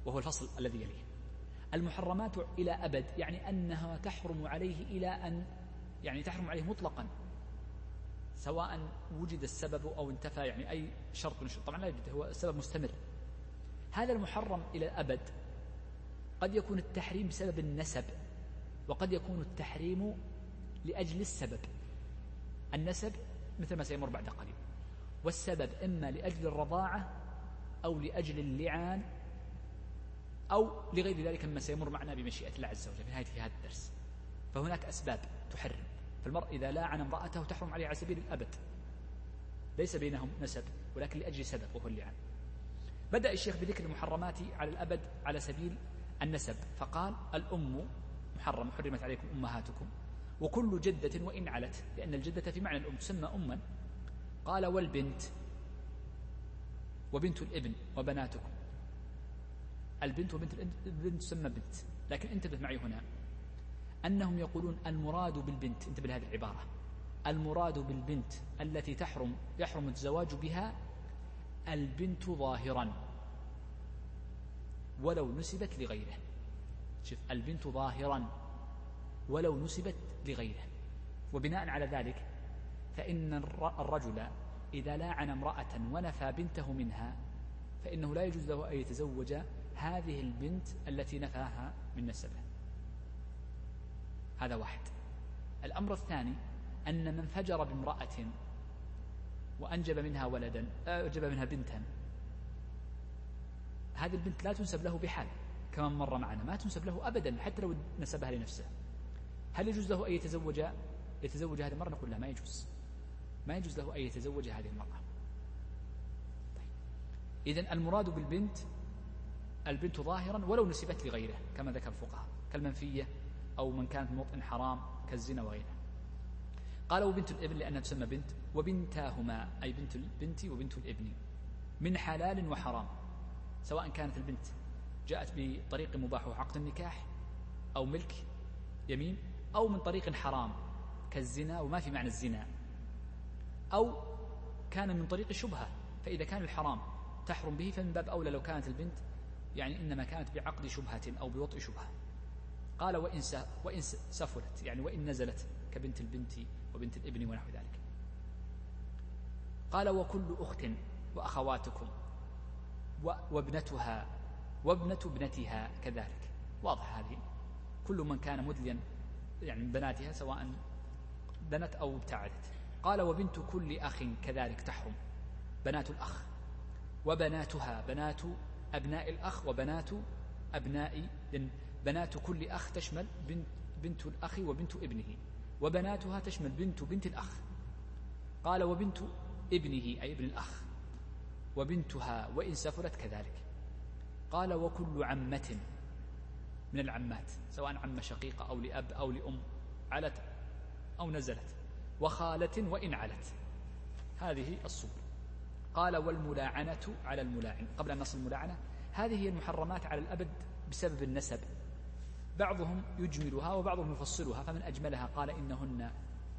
[SPEAKER 1] وهو الفصل الذي يليه. المحرمات إلى أبد يعني أنها تحرم عليه إلى أن يعني تحرم عليه مطلقا سواء وجد السبب أو انتفى يعني أي شرط من طبعا لا يوجد هو السبب مستمر. هذا المحرم إلى الأبد قد يكون التحريم بسبب النسب وقد يكون التحريم لأجل السبب. النسب مثل ما سيمر بعد قليل. والسبب إما لأجل الرضاعة أو لأجل اللعان أو لغير ذلك مما سيمر معنا بمشيئة الله عز وجل في نهاية هذا الدرس. فهناك أسباب تحرم. فالمرء إذا لاعن امرأته تحرم عليه على سبيل الأبد. ليس بينهم نسب ولكن لأجل سبب وهو اللعان بدأ الشيخ بذكر المحرمات على الأبد على سبيل النسب. فقال الأم محرم حرمت عليكم أمهاتكم. وكل جدة وإن علت لأن الجدة في معنى الأم تسمى أما. قال والبنت وبنت الابن وبناتكم. البنت وبنت البنت تسمى بنت لكن انتبه معي هنا. أنهم يقولون المراد بالبنت انتبه لهذه العبارة. المراد بالبنت التي تحرم يحرم الزواج بها البنت ظاهرا. ولو نسبت لغيره. شوف البنت ظاهرا. ولو نسبت لغيره. وبناء على ذلك فإن الرجل إذا لاعن امرأة ونفى بنته منها فإنه لا يجوز له أن يتزوج هذه البنت التي نفاها من نسبه. هذا واحد. الأمر الثاني أن من فجر بامرأة وأنجب منها ولدا أنجب منها بنتا هذه البنت لا تنسب له بحال كما مر معنا ما تنسب له أبدا حتى لو نسبها لنفسه. هل يجوز له أن يتزوج؟ يتزوج هذه المرأة؟ نقول لا ما يجوز. ما يجوز له أن يتزوج هذه المرأة. طيب. إذن المراد بالبنت البنت ظاهرا ولو نسبت لغيره كما ذكر الفقهاء كالمنفية أو من كانت موطن حرام كالزنا وغيره. قال وبنت الإبن لأنها تسمى بنت وبنتاهما أي بنت البنت وبنت الإبن من حلال وحرام سواء كانت البنت جاءت بطريق مباح وعقد النكاح أو ملك يمين أو من طريق حرام كالزنا وما في معنى الزنا. أو كان من طريق الشبهة فإذا كان الحرام تحرم به فمن باب أولى لو كانت البنت يعني إنما كانت بعقد شبهة أو بوطء شبهة. قال وإن وإن سفلت يعني وإن نزلت كبنت البنت وبنت الإبن ونحو ذلك. قال وكل أخت وأخواتكم وابنتها وابنة ابنتها كذلك. واضح هذه. كل من كان مدليا يعني من بناتها سواء بنت أو ابتعدت. قال وبنت كل أخ كذلك تحرم بنات الأخ. وبناتها بنات أبناء الأخ وبنات أبناء بنات كل أخ تشمل بنت, بنت الأخ وبنت ابنه وبناتها تشمل بنت بنت الأخ. قال وبنت ابنه أي ابن الأخ. وبنتها وإن سفلت كذلك. قال وكل عمة من العمات سواء عمة شقيقة أو لأب أو لأم علت أو نزلت. وخالة وإن علت. هذه الصور. قال والملاعنة على الملاعن قبل أن نصل الملاعنة هذه هي المحرمات على الأبد بسبب النسب. بعضهم يجملها وبعضهم يفصلها فمن أجملها قال إنهن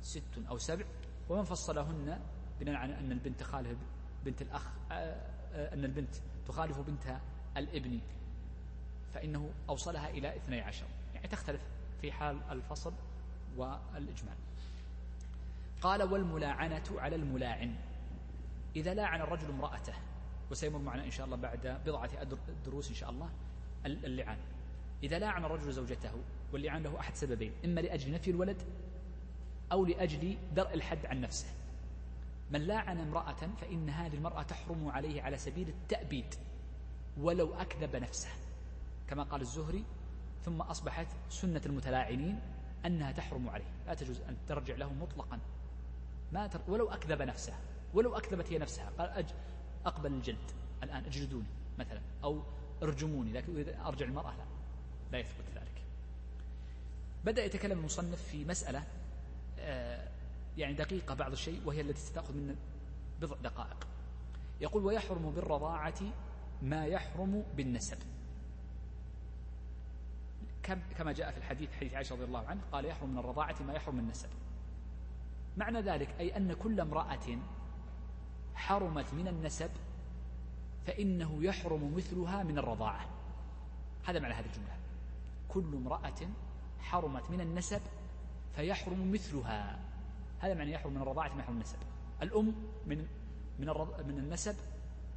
[SPEAKER 1] ست أو سبع ومن فصلهن بناء على أن البنت تخالف بنت الأخ آه، آه، أن البنت تخالف بنت الابن فإنه أوصلها إلى اثني عشر. يعني تختلف في حال الفصل والإجمال. قال والملاعنة على الملاعن. إذا لاعن الرجل امرأته وسيمر معنا إن شاء الله بعد بضعة دروس إن شاء الله اللعان. إذا لاعن الرجل زوجته واللعان له أحد سببين إما لأجل نفي الولد أو لأجل درء الحد عن نفسه. من لاعن امرأة فإن هذه المرأة تحرم عليه على سبيل التأبيد ولو أكذب نفسه. كما قال الزهري ثم أصبحت سنة المتلاعنين أنها تحرم عليه. لا تجوز أن ترجع له مطلقا. ما تر... ولو أكذب نفسه. ولو أكذبت هي نفسها. قال أج... أقبل الجلد الآن اجلدوني مثلا أو ارجموني لكن إذا أرجع المرأة لا لا يثبت ذلك. بدأ يتكلم المصنف في مسألة آه يعني دقيقة بعض الشيء وهي التي ستأخذ من بضع دقائق. يقول ويحرم بالرضاعة ما يحرم بالنسب. كما جاء في الحديث حديث عائشة رضي الله عنه قال يحرم من الرضاعة ما يحرم من النسب. معنى ذلك أي أن كل امرأة حرمت من النسب فإنه يحرم مثلها من الرضاعة. هذا معنى هذه الجملة. كل امرأة حرمت من النسب فيحرم مثلها. هذا معنى يحرم من الرضاعة ما يحرم النسب. الأم من من من النسب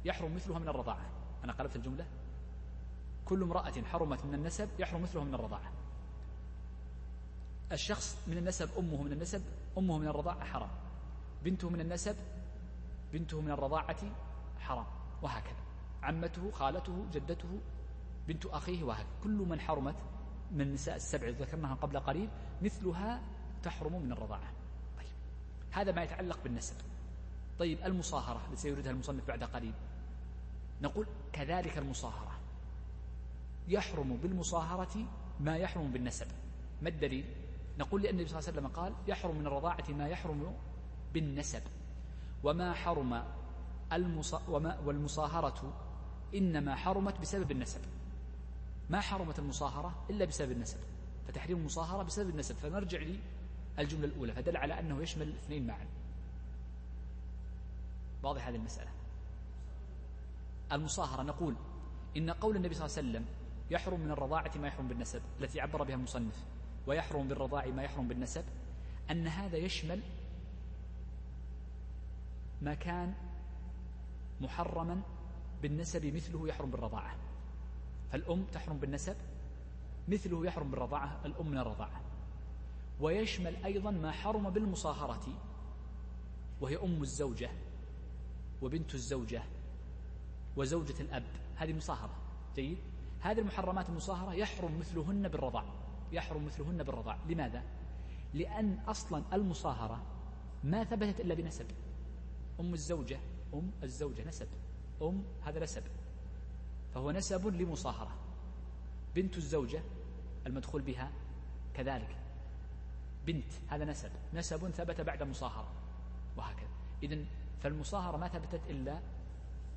[SPEAKER 1] يحرم مثلها من الرضاعة. أنا قلبت الجملة؟ كل امرأة حرمت من النسب يحرم مثلها من الرضاعة. الشخص من النسب أمه من النسب أمه من الرضاعة حرام. بنته من النسب بنته من الرضاعة حرام وهكذا. عمته خالته جدته بنت أخيه وهكذا. كل من حرمت من النساء السبع ذكرناها قبل قليل مثلها تحرم من الرضاعة. طيب هذا ما يتعلق بالنسب. طيب المصاهرة التي سيوردها المصنف بعد قليل. نقول كذلك المصاهرة. يحرم بالمصاهرة ما يحرم بالنسب. ما الدليل؟ نقول لأن النبي صلى الله عليه وسلم قال يحرم من الرضاعة ما يحرم بالنسب. وما حرم والمصاهرة إنما حرمت بسبب النسب. ما حرمت المصاهرة إلا بسبب النسب. فتحريم المصاهرة بسبب النسب. فنرجع للجملة الأولى. فدل على أنه يشمل الاثنين معا. واضح هذه المسألة؟ المصاهرة. نقول إن قول النبي صلى الله عليه وسلم يحرم من الرضاعة ما يحرم بالنسب التي عبر بها المصنف ويحرم بالرضاع ما يحرم بالنسب أن هذا يشمل ما كان محرما بالنسب مثله يحرم بالرضاعة. فالأم تحرم بالنسب مثله يحرم بالرضاعة الأم من الرضاعة. ويشمل أيضا ما حرم بالمصاهرة وهي أم الزوجة وبنت الزوجة وزوجة الأب. هذه مصاهرة. جيد؟ هذه المحرمات المصاهرة يحرم مثلهن بالرضاع. يحرم مثلهن بالرضاع. لماذا؟ لأن أصلا المصاهرة ما ثبتت إلا بنسب. أم الزوجة أم الزوجة نسب أم هذا نسب فهو نسب لمصاهرة. بنت الزوجة المدخول بها كذلك. بنت هذا نسب نسب ثبت بعد مصاهرة وهكذا. إذن فالمصاهرة ما ثبتت إلا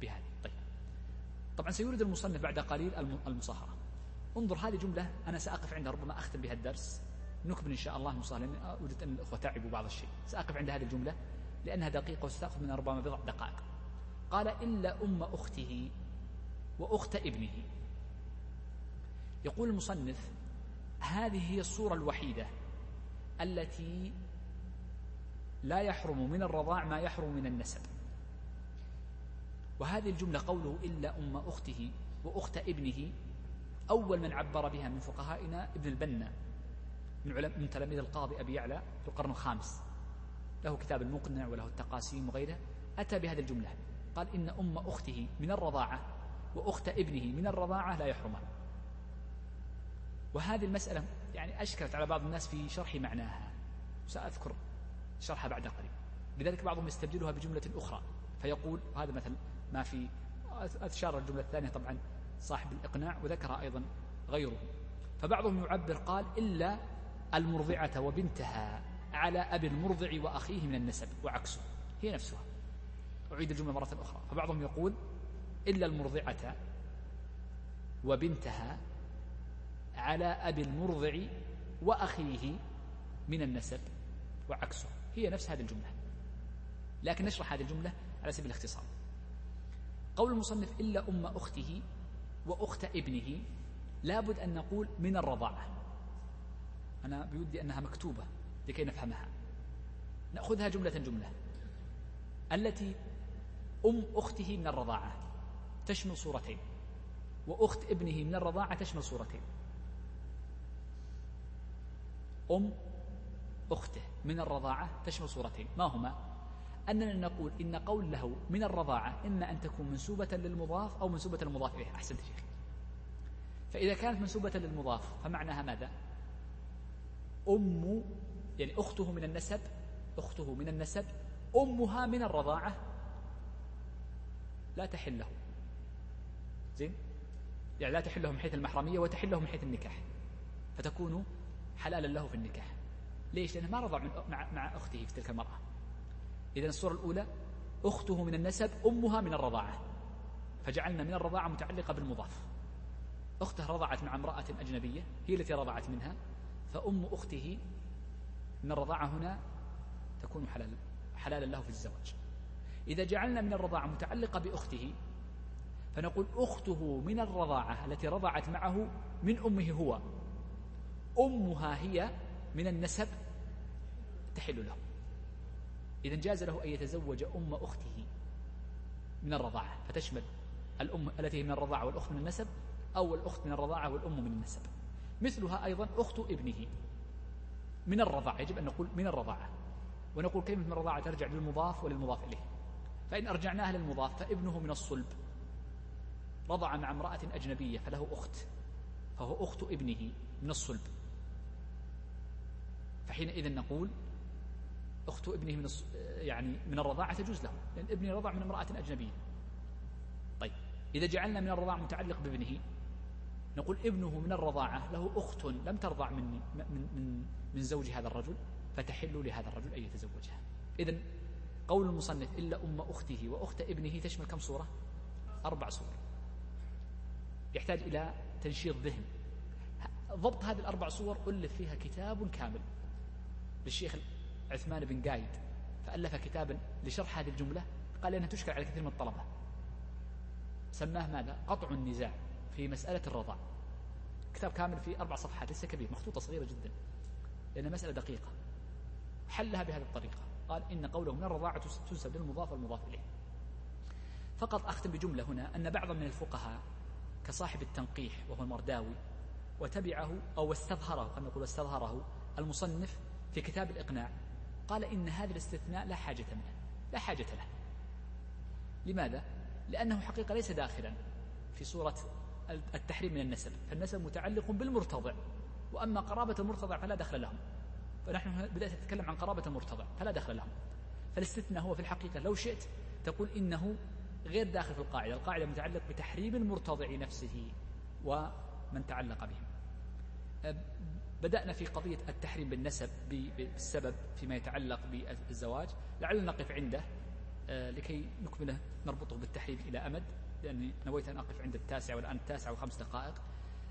[SPEAKER 1] بهذه. طيب. طبعا سيورد المصنف بعد قليل المصاهرة. انظر هذه جملة أنا سأقف عندها ربما أختم بها الدرس. نكمل إن شاء الله المصاهرة لأن وجدت أن الأخوة تعبوا بعض الشيء. سأقف عند هذه الجملة. لأنها دقيقة وستأخذ منها ربما بضع دقائق. قال إلا أم أخته وأخت ابنه. يقول المصنف هذه هي الصورة الوحيدة التي لا يحرم من الرضاع ما يحرم من النسب. وهذه الجملة قوله إلا أم أخته وأخت ابنه أول من عبر بها من فقهائنا ابن البنا من, من تلاميذ القاضي أبي يعلى في القرن الخامس. له كتاب المقنع وله التقاسيم وغيره أتى بهذه الجملة. قال إن أم أخته من الرضاعة وأخت ابنه من الرضاعة لا يحرمان وهذه المسألة يعني أشكلت على بعض الناس في شرح معناها. سأذكر شرحها بعد قليل. لذلك بعضهم يستبدلها بجملة أخرى. فيقول هذا مثل ما في أشار الجملة الثانية طبعا صاحب الإقناع وذكر أيضا غيره. فبعضهم يعبر قال إلا المرضعة وبنتها. على أبي المرضع وأخيه من النسب وعكسه هي نفسها. أعيد الجملة مرة أخرى. فبعضهم يقول إلا المرضعة وبنتها على أبي المرضع وأخيه من النسب وعكسه. هي نفس هذه الجملة. لكن نشرح هذه الجملة على سبيل الاختصار. قول المصنف إلا أم أخته وأخت ابنه لابد أن نقول من الرضاعة. أنا بودي أنها مكتوبة. لكي نفهمها. نأخذها جملة جملة. التي أم أخته من الرضاعة تشمل صورتين وأخت ابنه من الرضاعة تشمل صورتين. أم أخته من الرضاعة تشمل صورتين. ما هما؟ أننا نقول إن قول له من الرضاعة إما أن تكون منسوبة للمضاف أو منسوبة للمضاف إليه. أحسنت شيخ. فإذا كانت منسوبة للمضاف فمعناها ماذا؟ أم يعني أخته من النسب أخته من النسب أمها من الرضاعة. لا تحل له زين؟ يعني لا تحل له من حيث المحرمية وتحل له من حيث النكاح. فتكون حلالا له في النكاح. ليش؟ لأنه ما رضع من مع, مع أخته في تلك المرأة. إذا الصورة الأولى أخته من النسب أمها من الرضاعة. فجعلنا من الرضاعة متعلقة بالمضاف. أخته رضعت مع امرأة أجنبية هي التي رضعت منها فأم أخته من الرضاعة هنا تكون حلال حلالا له في الزواج. إذا جعلنا من الرضاعة متعلقة بأخته فنقول أخته من الرضاعة التي رضعت معه من أمه هو. أمها هي من النسب تحل له. إذا جاز له أن يتزوج أم أخته من الرضاعة فتشمل الأم التي هي من الرضاعة والأخت من النسب أو الأخت من الرضاعة والأم من النسب. مثلها أيضا أخت ابنه. من الرضاعة. يجب أن نقول من الرضاعة. ونقول كلمة من الرضاعة ترجع للمضاف وللمضاف إليه. فإن أرجعناها للمضاف فابنه من الصلب. رضع مع امرأة أجنبية فله أخت. فهو أخت ابنه من الصلب. فحينئذ نقول أخت ابنه من يعني من الرضاعة تجوز له لأن ابنه رضع من امرأة أجنبية. طيب إذا جعلنا من الرضاعة متعلق بابنه نقول ابنه من الرضاعة له أخت لم ترضع من, من, من, من زوج هذا الرجل فتحل لهذا الرجل أن يتزوجها. إذا قول المصنف إلا أم أخته وأخت ابنه تشمل كم صورة؟ أربع صور. يحتاج إلى تنشيط ذهن. ضبط هذه الأربع صور ألف فيها كتاب كامل للشيخ عثمان بن قايد فألف كتابا لشرح هذه الجملة قال لأنها تشكل على كثير من الطلبة. سماه ماذا؟ قطع النزاع. في مسألة الرضاع. كتاب كامل في أربع صفحات ليس كبير مخطوطة صغيرة جدا. لأنها مسألة دقيقة. حلها بهذه الطريقة. قال إن قوله من الرضاعة تنسب للمضاف والمضاف إليه. فقط أختم بجملة هنا أن بعضا من الفقهاء كصاحب التنقيح وهو المرداوي وتبعه أو استظهره قد نقول استظهره المصنف في كتاب الإقناع قال إن هذا الاستثناء لا حاجة منه لا حاجة له. لماذا؟ لأنه حقيقة ليس داخلا في صورة التحريم من النسب فالنسب متعلق بالمرتضع وأما قرابة المرتضع فلا دخل لهم فنحن بدأت نتكلم عن قرابة المرتضع فلا دخل لهم فالاستثناء هو في الحقيقة لو شئت تقول إنه غير داخل في القاعدة القاعدة متعلق بتحريم المرتضع نفسه ومن تعلق بهم. بدأنا في قضية التحريم بالنسب بالسبب فيما يتعلق بالزواج لعلنا نقف عنده آه، لكي نكمله نربطه بالتحريم إلى أمد. لأني نويت أن أقف عند التاسع والآن التاسع وخمس دقائق.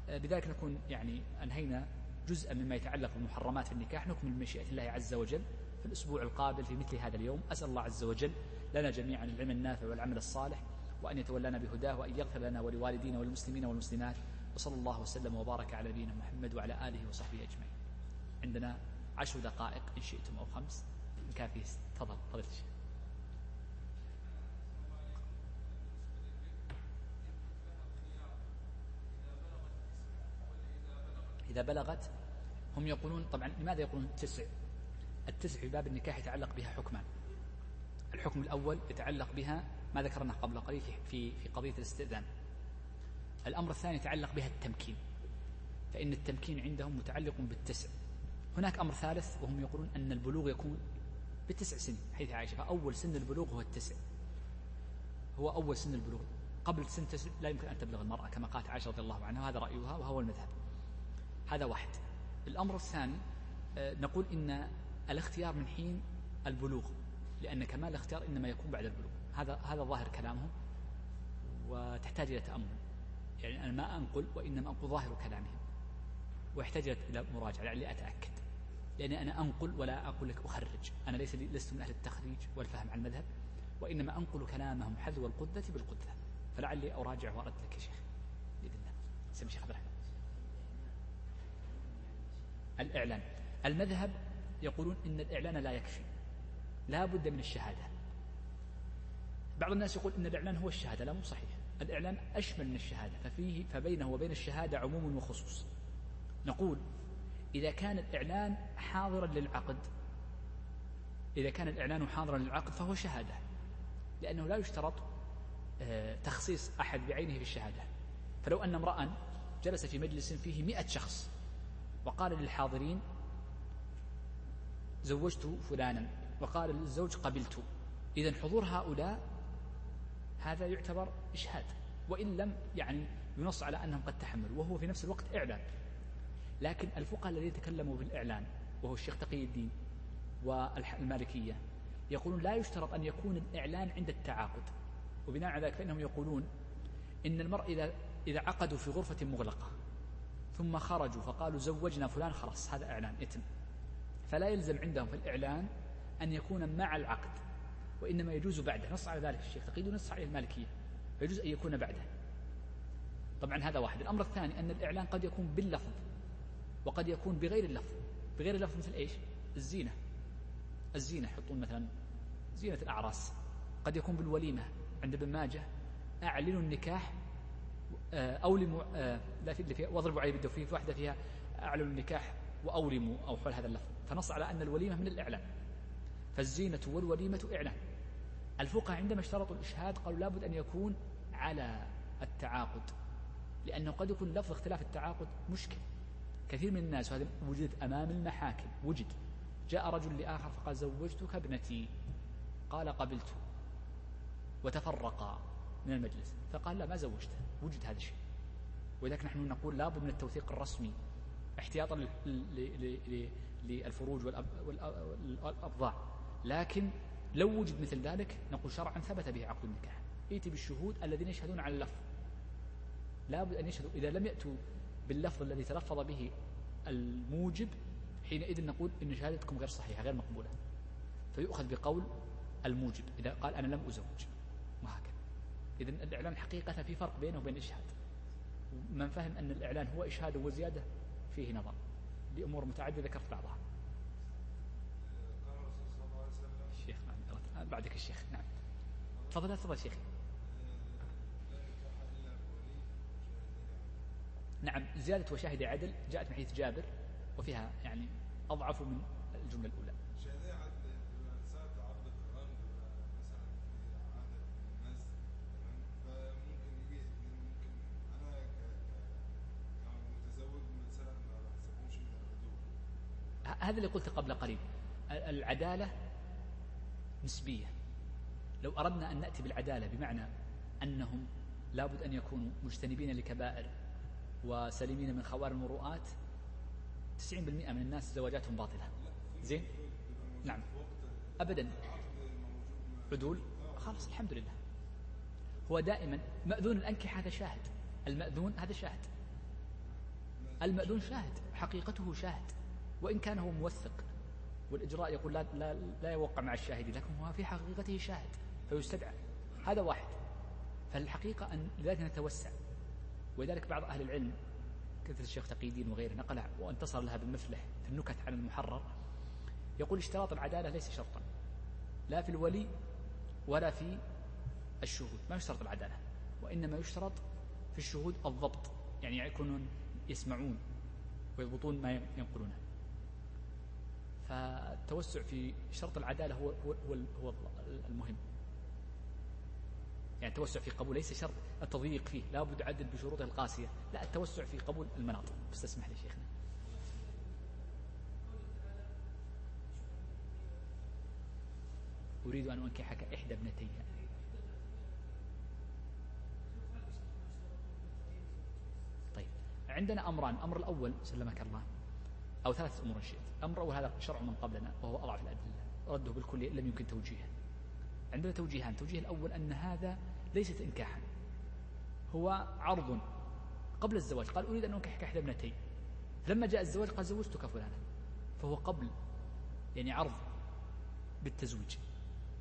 [SPEAKER 1] آه، بذلك نكون يعني أنهينا جزءا مما يتعلق بالمحرمات في النكاح. نكمل بمشيئة الله عز وجل في الأسبوع القابل في مثل هذا اليوم. أسأل الله عز وجل لنا جميعا العلم النافع والعمل الصالح وأن يتولانا بهداه وأن يغفر لنا ولوالدينا والمسلمين والمسلمات. وصلى الله وسلم وبارك على نبينا محمد وعلى آله وصحبه أجمعين. عندنا عشر دقائق إن شئتم أو خمس. إن كان فيه تفضل. إذا بلغت هم يقولون طبعا لماذا يقولون تسع التسع في باب النكاح يتعلق بها حكمان الحكم الأول يتعلق بها ما ذكرناه قبل قليل في في قضية الاستئذان. الأمر الثاني يتعلق بها التمكين فإن التمكين عندهم متعلق بالتسع. هناك أمر ثالث وهم يقولون أن البلوغ يكون بتسع سنين حيث عائشة فأول سن البلوغ هو التسع. هو أول سن البلوغ. قبل سن تسع لا يمكن أن تبلغ المرأة كما قالت عائشة رضي الله عنها وهذا رأيها وهو المذهب. هذا واحد. الأمر الثاني آه، نقول إن الاختيار من حين البلوغ لأن كمال الاختيار إنما يكون بعد البلوغ. هذا هذا ظاهر كلامهم وتحتاج إلى تأمل. يعني أنا ما أنقل وإنما أنقل ظاهر كلامهم. ويحتاج إلى مراجعة لعلي أتأكد. لأني أنا أنقل ولا أقول لك أخرج. أنا ليس لست من أهل التخريج والفهم عن المذهب. وإنما أنقل كلامهم حذو القدة بالقدة فلعلي أراجع وأرد لك يا شيخ بإذن الله. سمي شيخ عبد الرحمن الإعلان. المذهب يقولون إن الإعلان لا يكفي. لا بد من الشهادة. بعض الناس يقول إن الإعلان هو الشهادة. لا مو صحيح. الإعلان أشمل من الشهادة. ففيه فبينه وبين الشهادة عموم وخصوص. نقول إذا كان الإعلان حاضرا للعقد إذا كان الإعلان حاضرا للعقد فهو شهادة. لأنه لا يشترط آه، تخصيص أحد بعينه في الشهادة. فلو أن امرأ جلس في مجلس فيه مئة شخص وقال للحاضرين زوجت فلانا. وقال للزوج قبلت. إذا حضور هؤلاء هذا يعتبر إشهاد. وإن لم يعني ينص على أنهم قد تحملوا. وهو في نفس الوقت إعلان. لكن الفقهاء الذين تكلموا بالإعلان وهو الشيخ تقي الدين والمالكية يقولون لا يشترط أن يكون الإعلان عند التعاقد. وبناء على ذلك فإنهم يقولون إن المرء إذا إذا عقدوا في غرفة مغلقة ثم خرجوا فقالوا زوجنا فلان خلاص هذا إعلان يتم فلا يلزم عندهم في الإعلان أن يكون مع العقد وإنما يجوز بعده. نص على ذلك الشيخ تقييد ونص عليه المالكية. فيجوز أن يكون بعده. طبعا هذا واحد. الأمر الثاني أن الإعلان قد يكون باللفظ وقد يكون بغير اللفظ. بغير اللفظ مثل إيش؟ الزينة. الزينة يحطون مثلا زينة الأعراس. قد يكون بالوليمة عند ابن ماجه. أعلنوا النكاح آه، أولموا آه، لا في واضربوا عليه بالدف في واحدة فيها أعلنوا النكاح وأولموا أو حول هذا اللفظ. فنص على أن الوليمة من الإعلان فالزينة والوليمة إعلان الفقهاء عندما اشترطوا الإشهاد قالوا لابد أن يكون على التعاقد لأنه قد يكون لفظ اختلاف التعاقد مشكل. كثير من الناس وهذا وجدت أمام المحاكم وجد. جاء رجل لآخر فقال زوجتك ابنتي قال قبلت وتفرقا. من المجلس. فقال لا ما زوجته وجد هذا الشيء. ولذلك نحن نقول لابد من التوثيق الرسمي احتياطا للفروج والأبضاع. لكن لو وجد مثل ذلك نقول شرعا ثبت به عقد النكاح. ائتي بالشهود الذين يشهدون على اللفظ. لابد أن يشهدوا. إذا لم يأتوا باللفظ الذي تلفظ به الموجب حينئذ نقول إن شهادتكم غير صحيحة غير مقبولة. فيؤخذ بقول الموجب. إذا قال أنا لم أزوج. إذا الإعلان حقيقة في فرق بينه وبين الإشهاد من فهم أن الإعلان هو إشهاد وزيادة فيه نظر لأمور متعددة ذكرت بعضها. الشيخ نعم بعدك الشيخ نعم. تفضل تفضل شيخي. نعم زيادة وشاهد عدل جاءت من حديث جابر وفيها يعني أضعف من الجملة الأولى. هذا اللي قلت قبل قليل. العدالة نسبية. لو أردنا أن نأتي بالعدالة بمعنى أنهم لابد أن يكونوا مجتنبين لكبائر وسليمين من خوار المروءات 90% من الناس زواجاتهم باطلة. زين؟ نعم. أبدا. عدول؟ خلاص الحمد لله. هو دائما مأذون الأنكح هذا شاهد. المأذون هذا شاهد. المأذون شاهد. حقيقته شاهد. وإن كان هو موثق. والإجراء يقول لا, لا, لا يوقع مع الشاهد لكن هو في حقيقته شاهد فيستدعى. هذا واحد. فالحقيقة أن لذلك نتوسع. ولذلك بعض أهل العلم كثر الشيخ تقي الدين وغيره نقل وانتصر لها بالمفلح في النكت عن المحرر. يقول اشتراط العدالة ليس شرطا. لا في الولي ولا في الشهود. ما يشترط العدالة. وإنما يشترط في الشهود الضبط. يعني يكونون يسمعون ويضبطون ما ينقلونه. فالتوسع في شرط العدالة هو هو هو المهم. يعني التوسع في قبول ليس شرط التضييق فيه لا بد عدل بشروطه القاسية. لا التوسع في قبول المناط. بس اسمح لي شيخنا. أريد أن أنكحك إحدى ابنتي. طيب. عندنا أمران. الأمر الأول سلمك الله. أو ثلاثة أمور شئت. الأمر الأول هذا شرع من قبلنا وهو أضعف الأدلة. رده بالكلية لم يمكن توجيهه. عندنا توجيهان. التوجيه الأول أن هذا ليست إنكاحا. هو عرض قبل الزواج. قال أريد أن أنكحك إحدى ابنتي. لما جاء الزواج قال زوجتك فلانا فهو قبل يعني عرض بالتزويج.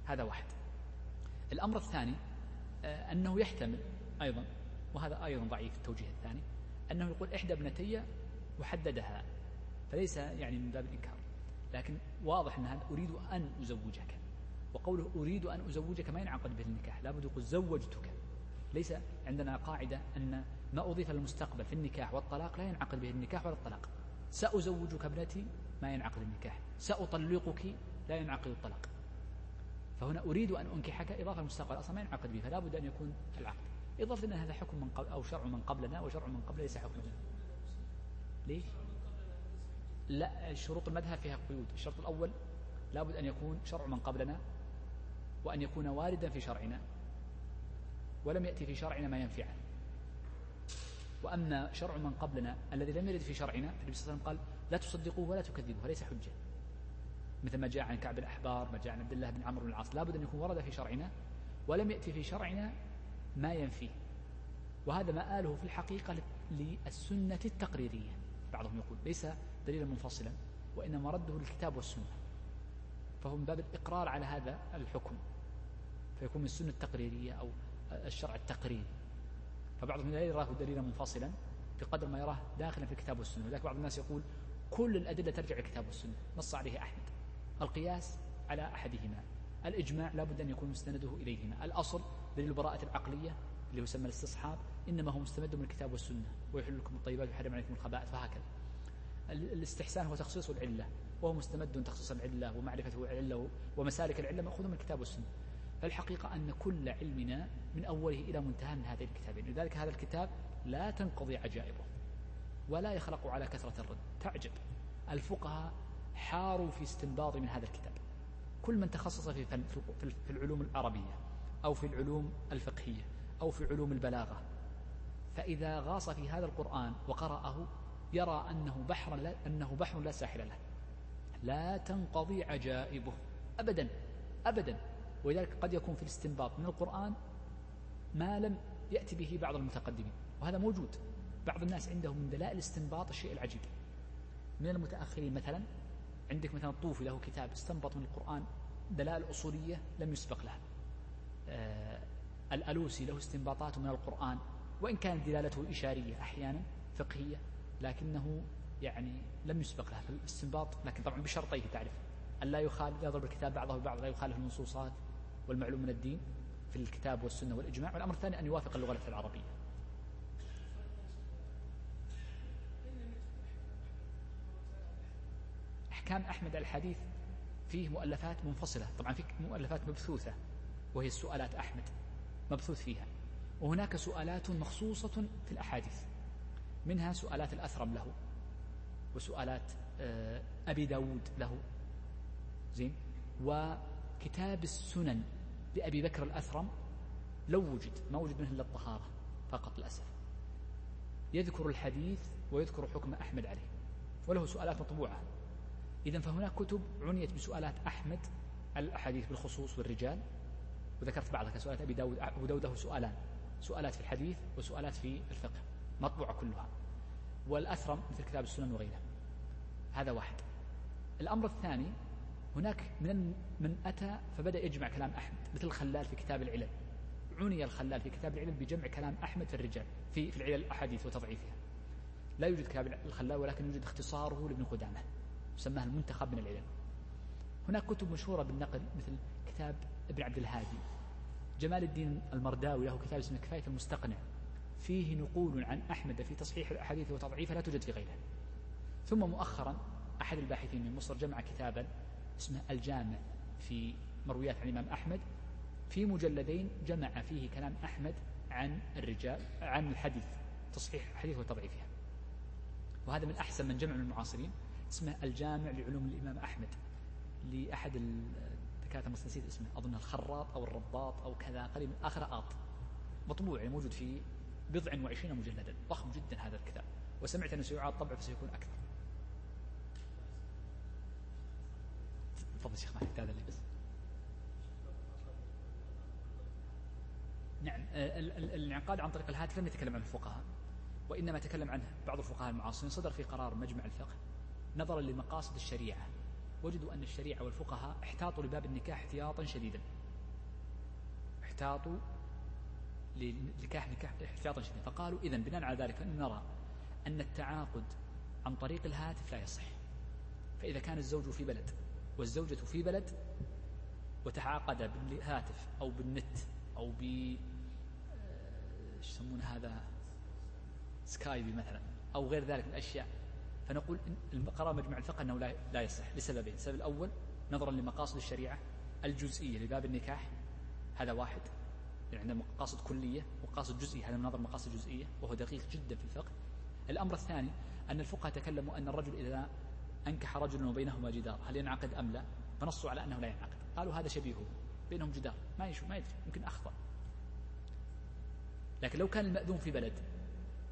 [SPEAKER 1] هذا واحد. الأمر الثاني آه، أنه يحتمل أيضا وهذا أيضا ضعيف التوجيه الثاني أنه يقول إحدى ابنتي وحددها. فليس يعني من باب الإنكار. لكن واضح أن هذا أريد أن أزوجك. وقوله أريد أن أزوجك ما ينعقد به النكاح. لابد يقول زوجتك. ليس عندنا قاعدة أن ما أضيف للمستقبل في النكاح والطلاق لا ينعقد به النكاح ولا الطلاق. سأزوجك ابنتي ما ينعقد النكاح. سأطلقك لا ينعقد الطلاق. فهنا أريد أن أنكحك إضافة المستقبل أصلا ما ينعقد به. فلا بد أن يكون العقد. إضافة أن هذا حكم من قبل أو شرع من قبلنا وشرع من قبل ليس حكم ليش؟ لا شروط المذهب فيها قيود. الشرط الأول لابد أن يكون شرع من قبلنا وأن يكون واردا في شرعنا ولم يأتي في شرعنا ما ينفي عنه وأما شرع من قبلنا الذي لم يرد في شرعنا فالنبي صلى الله عليه وسلم قال لا تصدقوه ولا تكذبوه فليس حجة. مثل ما جاء عن كعب الأحبار ما جاء عن عبد الله بن عمرو بن العاص لابد أن يكون ورد في شرعنا ولم يأتي في شرعنا ما ينفيه. وهذا مآله في الحقيقة للسنة التقريرية بعضهم يقول. ليس دليلا منفصلا وإنما رده للكتاب والسنة. فهو من باب الإقرار على هذا الحكم. فيكون من السنة التقريرية أو الشرع التقريري. فبعضهم لا يراه دليلا منفصلا بقدر ما يراه داخلا في الكتاب والسنة. ولذلك بعض الناس يقول كل الأدلة ترجع إلى الكتاب والسنة. نص عليه أحمد. القياس على أحدهما. الإجماع لا بد أن يكون مستنده إليهما. الأصل دليل البراءة العقلية اللي يسمى الاستصحاب. إنما هو مستمد من الكتاب والسنة. ويحل لكم الطيبات ويحرم عليكم الخبائث. فهكذا. الاستحسان هو تخصيص العلة وهو مستمد تخصيص العلة ومعرفة العلة ومسالك العلة مأخوذ من الكتاب والسنة. فالحقيقة أن كل علمنا من أوله إلى منتهى من هذين الكتابين. لذلك هذا الكتاب لا تنقضي عجائبه ولا يخلق على كثرة الرد. تعجب. الفقهاء حاروا في استنباط من هذا الكتاب. كل من تخصص في, في العلوم العربية أو في العلوم الفقهية أو في علوم البلاغة فإذا غاص في هذا القرآن وقرأه يرى أنه بحر لا أنه بحر لا ساحل له. لا تنقضي عجائبه. أبدا أبدا. ولذلك قد يكون في الاستنباط من القرآن ما لم يأتي به بعض المتقدمين. وهذا موجود. بعض الناس عندهم من دلائل الاستنباط الشيء العجيب. من المتأخرين مثلا عندك مثلا الطوفي له كتاب استنبط من القرآن دلائل أصولية لم يسبق لها. آه الألوسي له استنباطات من القرآن. وإن كانت دلالته إشارية أحيانا فقهية لكنه يعني لم يسبق لها في الاستنباط لكن طبعا بشرطيه تعرف. أن لا يخالف يضرب الكتاب بعضه ببعض لا يخالف النصوصات والمعلوم من الدين في الكتاب والسنة والإجماع. والأمر الثاني أن يوافق اللغة العربية. أحكام أحمد الحديث فيه مؤلفات منفصلة. طبعا في مؤلفات مبثوثة وهي السؤالات أحمد مبثوث فيها. وهناك سؤالات مخصوصة في الأحاديث. منها سؤالات الأثرم له وسؤالات آه، أبي داود له. زين؟ وكتاب السنن لأبي بكر الأثرم لو وجد ما وجد منه إلا الطهارة فقط للأسف. يذكر الحديث ويذكر حكم أحمد عليه وله سؤالات مطبوعة. إذا فهناك كتب عنيت بسؤالات أحمد الأحاديث بالخصوص والرجال وذكرت بعضها كسؤالات أبي داود أبو داود له سؤالان سؤالات في الحديث وسؤالات في الفقه مطبوعة كلها. والأثرم مثل كتاب السنن وغيره. هذا واحد. الأمر الثاني هناك من من أتى فبدأ يجمع كلام أحمد مثل الخلال في كتاب العلل. عني الخلال في كتاب العلل بجمع كلام أحمد في الرجال في في العلل الأحاديث وتضعيفها. لا يوجد كتاب الخلال ولكن يوجد اختصاره لابن قدامة يسمى المنتخب من العلل. هناك كتب مشهورة بالنقل مثل كتاب ابن عبد الهادي جمال الدين المرداوي له كتاب اسمه كفاية المستقنع. فيه نقول عن أحمد في تصحيح الأحاديث وتضعيفها لا توجد في غيره ثم مؤخرا أحد الباحثين من مصر جمع كتابا اسمه الجامع في مرويات عن الإمام أحمد. في مجلدين جمع فيه كلام أحمد عن الرجال عن الحديث تصحيح الحديث وتضعيفها. وهذا من أحسن من جمع من المعاصرين اسمه الجامع لعلوم الإمام أحمد. لأحد الدكاترة نسيت اسمه أظن الخراط أو الرباط أو كذا قريب آخر آط. مطبوع يعني موجود في بضع وعشرين مجلدا. ضخم جدا هذا الكتاب. وسمعت أنه سيعاد طبع فسيكون أكثر. تفضل شيخ ما هذا اللي بس نعم آه، الانعقاد عن طريق الهاتف لم يتكلم عن الفقهاء وإنما تكلم عنه بعض الفقهاء المعاصرين. صدر في قرار مجمع الفقه نظرا لمقاصد الشريعة. وجدوا أن الشريعة والفقهاء احتاطوا لباب النكاح احتياطا شديدا. احتاطوا لنكاح نكاح احتياطا شديدا. فقالوا إذا بناء على ذلك نرى أن التعاقد عن طريق الهاتف لا يصح. فإذا كان الزوج في بلد والزوجة في بلد وتعاقد بالهاتف أو بالنت أو ب إيش يسمون هذا؟ سكايبي مثلا أو غير ذلك من الأشياء. فنقول قرار مجمع الفقه أنه لا لا يصح لسببين. السبب الأول نظرا لمقاصد الشريعة الجزئية لباب النكاح. هذا واحد. يعني عندنا مقاصد كلية ومقاصد جزئية هذا نظر مقاصد جزئية وهو دقيق جدا في الفقه. الأمر الثاني أن الفقهاء تكلموا أن الرجل إذا أنكح رجل وبينهما جدار هل ينعقد أم لا؟ فنصوا على أنه لا ينعقد. قالوا هذا شبيهه بينهم جدار. ما يشوف ما يدري يمكن أخطأ. لكن لو كان المأذون في بلد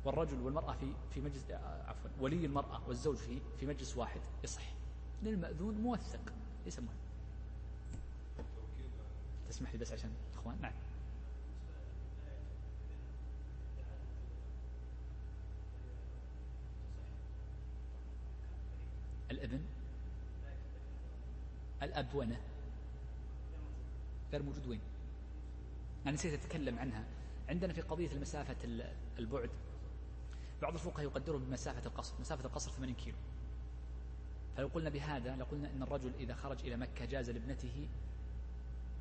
[SPEAKER 1] والرجل والمرأة في في مجلس عفوا ولي المرأة والزوج في في مجلس واحد يصح. لأن المأذون موثق ليس مهم. تسمح لي بس عشان إخوان؟ نعم. الابن الأب وين غير موجود وين؟ أنا نسيت أتكلم عنها. عندنا في قضية المسافة البعد. بعض الفقهاء يقدرون بمسافة القصر. مسافة القصر 80 كيلو. فلو قلنا بهذا لقلنا أن الرجل إذا خرج إلى مكة جاز لابنته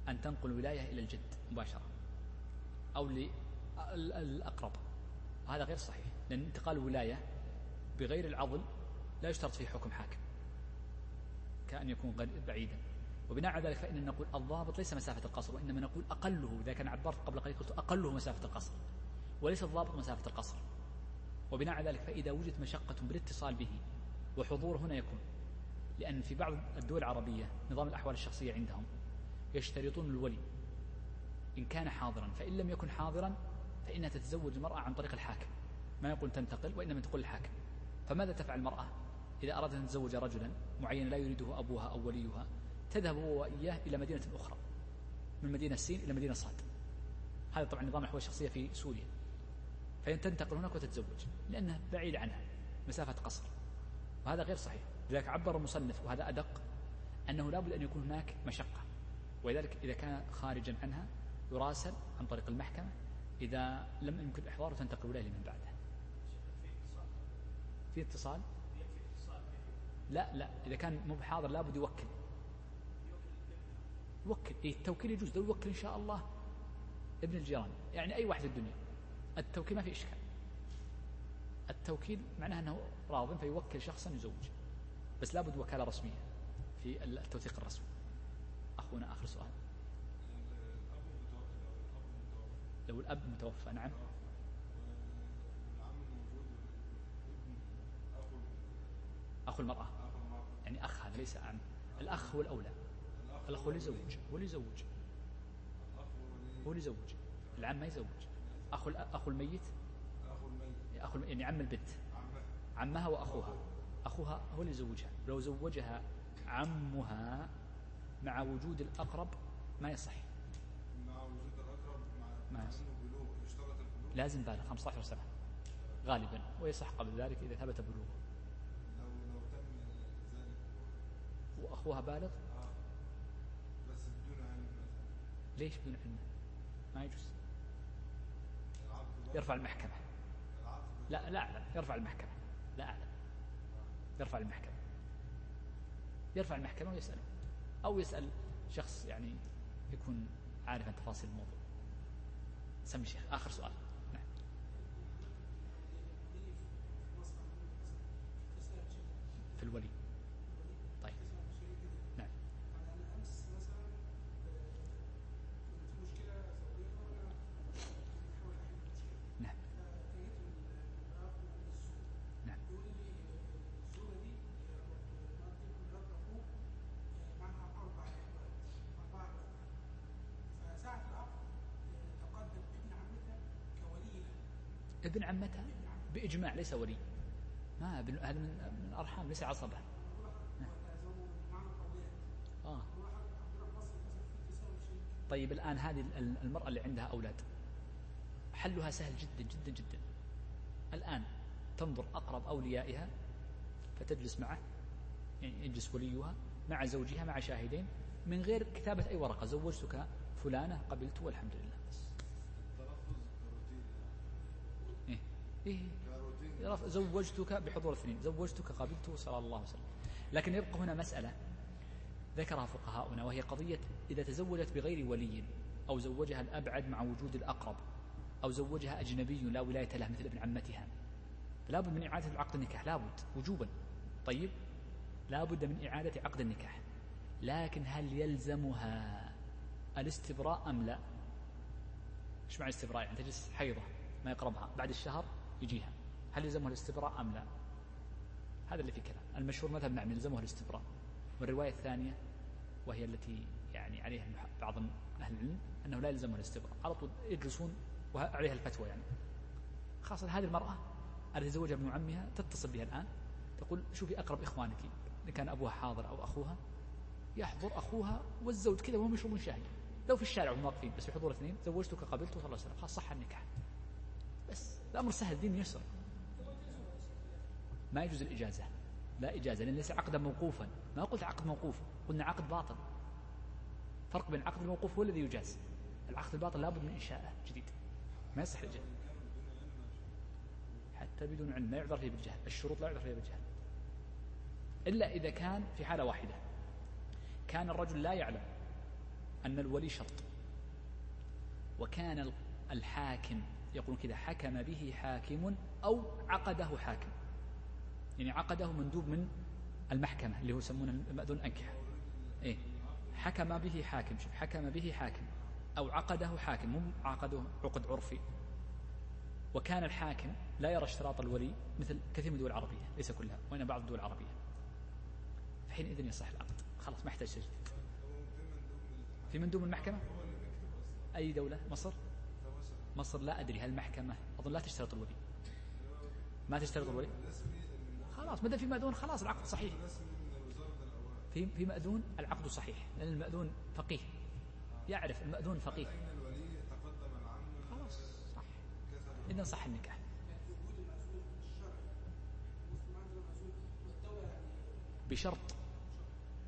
[SPEAKER 1] أن تنقل ولاية إلى الجد مباشرة. أو للأقرب وهذا غير صحيح. لأن انتقال الولاية بغير العضل لا يشترط فيه حكم حاكم كأن يكون بعيدا. وبناء على ذلك فإن نقول الضابط ليس مسافة القصر وإنما نقول أقله. إذا كان عبرت قبل قليل قلت أقله مسافة القصر وليس الضابط مسافة القصر. وبناء على ذلك فإذا وجدت مشقة بالاتصال به وحضور هنا يكون لأن في بعض الدول العربية نظام الأحوال الشخصية عندهم يشترطون الولي إن كان حاضرا فإن لم يكن حاضرا فإنها تتزوج المرأة عن طريق الحاكم. ما يقول تنتقل وإنما تقول الحاكم. فماذا تفعل المرأة؟ إذا أرادت أن تتزوج رجلا معينا لا يريده أبوها أو وليها تذهب هو وإياه إلى مدينة أخرى من مدينة سين إلى مدينة صاد. هذا طبعا نظام الأحوال الشخصية في سوريا. فإن تنتقل هناك وتتزوج لأنها بعيدة عنها مسافة قصر. وهذا غير صحيح. لذلك عبر المصنف وهذا أدق أنه لابد أن يكون هناك مشقة. ولذلك إذا كان خارجا عنها يراسل عن طريق المحكمة إذا لم يمكن إحضاره تنتقل إليه من بعده. في اتصال. لا لا إذا كان مو بحاضر لابد يوكل. يوكل إيه التوكيل يجوز لو يوكل إن شاء الله. ابن الجيران يعني أي واحد في الدنيا. التوكيل ما في إشكال. التوكيل معناه أنه راض فيوكل شخصا يزوج. بس لابد وكالة رسمية في التوثيق الرسمي. أخونا آخر سؤال. لو الأب متوفى نعم. أخو المرأة. يعني أخ هذا ليس أعم الأخ هو الأولى. الأخ هو اللي يزوج. هو اللي يزوج. هو اللي يزوج. العم ما يزوج. أخو أخو الميت. أخو يعني عم البنت. عمها وأخوها. أخوها هو اللي يزوجها. لو زوجها عمها مع وجود الأقرب ما يصح.
[SPEAKER 2] مع وجود الأقرب مع
[SPEAKER 1] ما يصح. لازم بالغ. 15 سنة. غالبا. ويصح قبل ذلك إذا ثبت بلوغه
[SPEAKER 2] لو لو تم ذلك
[SPEAKER 1] وأخوها بالغ.
[SPEAKER 2] آه. بس بدون علم
[SPEAKER 1] ليش بدون علمه ما يجوز. يرفع المحكمة. لا لا أعلم يرفع المحكمة. لا أعلم يرفع المحكمة. يرفع المحكمة ويسأله أو يسأل شخص يعني يكون عارف عن تفاصيل الموضوع. سمي شيخ. آخر سؤال. نعم. في الولي طيب نعم نعم نعم ابن عمتها بإجماع ليس ولي. ما ابن هذا من من أرحام ليس عصبة. آه. طيب الآن هذه ال- المرأة اللي عندها أولاد. حلها سهل جدا جدا جدا. الآن تنظر أقرب أوليائها فتجلس معه يعني يجلس وليها مع زوجها مع شاهدين من غير كتابة أي ورقة. زوجتك فلانة قبلت والحمد لله. بس
[SPEAKER 2] التلفظ كروتين
[SPEAKER 1] إيه. زوجتك بحضور اثنين زوجتك قبلته صلى الله عليه وسلم. لكن يبقى هنا مسألة ذكرها فقهاؤنا وهي قضية إذا تزوجت بغير ولي أو زوجها الأبعد مع وجود الأقرب أو زوجها أجنبي لا ولاية له مثل ابن عمتها. فلا بد من إعادة عقد النكاح لابد وجوبا. طيب؟ لا بد من إعادة عقد النكاح. لكن هل يلزمها الاستبراء أم لا؟ إيش معنى الاستبراء؟ يعني تجلس حيضة ما يقربها. بعد الشهر يجيها. هل يلزمها الاستبراء أم لا؟ هذا اللي في كلام المشهور مذهب نعم يلزمها الاستبراء. والرواية الثانية وهي التي يعني عليها بعض أهل العلم أنه لا يلزمها الاستبراء. على طول يجلسون وعليها الفتوى يعني. خاصة هذه المرأة التي تزوجها ابن عمها تتصل بها الآن تقول شوفي أقرب إخوانك إن كان أبوها حاضر أو أخوها يحضر أخوها والزوج كذا وهم يشربون شاي. لو في الشارع وهم واقفين بس بحضور اثنين زوجتك قبلته صلى الله عليه وسلم. خلاص صح النكاح. بس. الأمر سهل دين يسر. ما يجوز الإجازة. لا إجازة لأن ليس عقدا موقوفا. ما قلت عقد موقوف قلنا عقد باطل. فرق بين العقد الموقوف هو الذي يجاز. العقد الباطل لابد من إنشائه جديد. ما يصح الإجازة. حتى بدون علم ما يعذر فيه بالجهل. الشروط لا يعذر فيها بالجهل. إلا إذا كان في حالة واحدة. كان الرجل لا يعلم أن الولي شرط. وكان الحاكم يقول كذا حكم به حاكم أو عقده حاكم. يعني عقده مندوب من المحكمة اللي هو يسمونه المأذون أنكحة إيه؟ حكم به حاكم. شوف حكم به حاكم أو عقده حاكم مو عقده عقد عرفي. وكان الحاكم لا يرى اشتراط الولي مثل كثير من الدول العربية ليس كلها وإن بعض الدول العربية. فحينئذ يصح العقد. خلاص ما يحتاج في مندوب المحكمة؟ أي دولة؟ مصر؟ مصر لا أدري هل المحكمة أظن لا تشترط الولي ما تشترط الولي خلاص ما في مأذون خلاص العقد صحيح. في في مأذون العقد صحيح لأن المأذون فقيه. يعرف المأذون فقيه. خلاص صح. إذا صح النكاح. بشرط.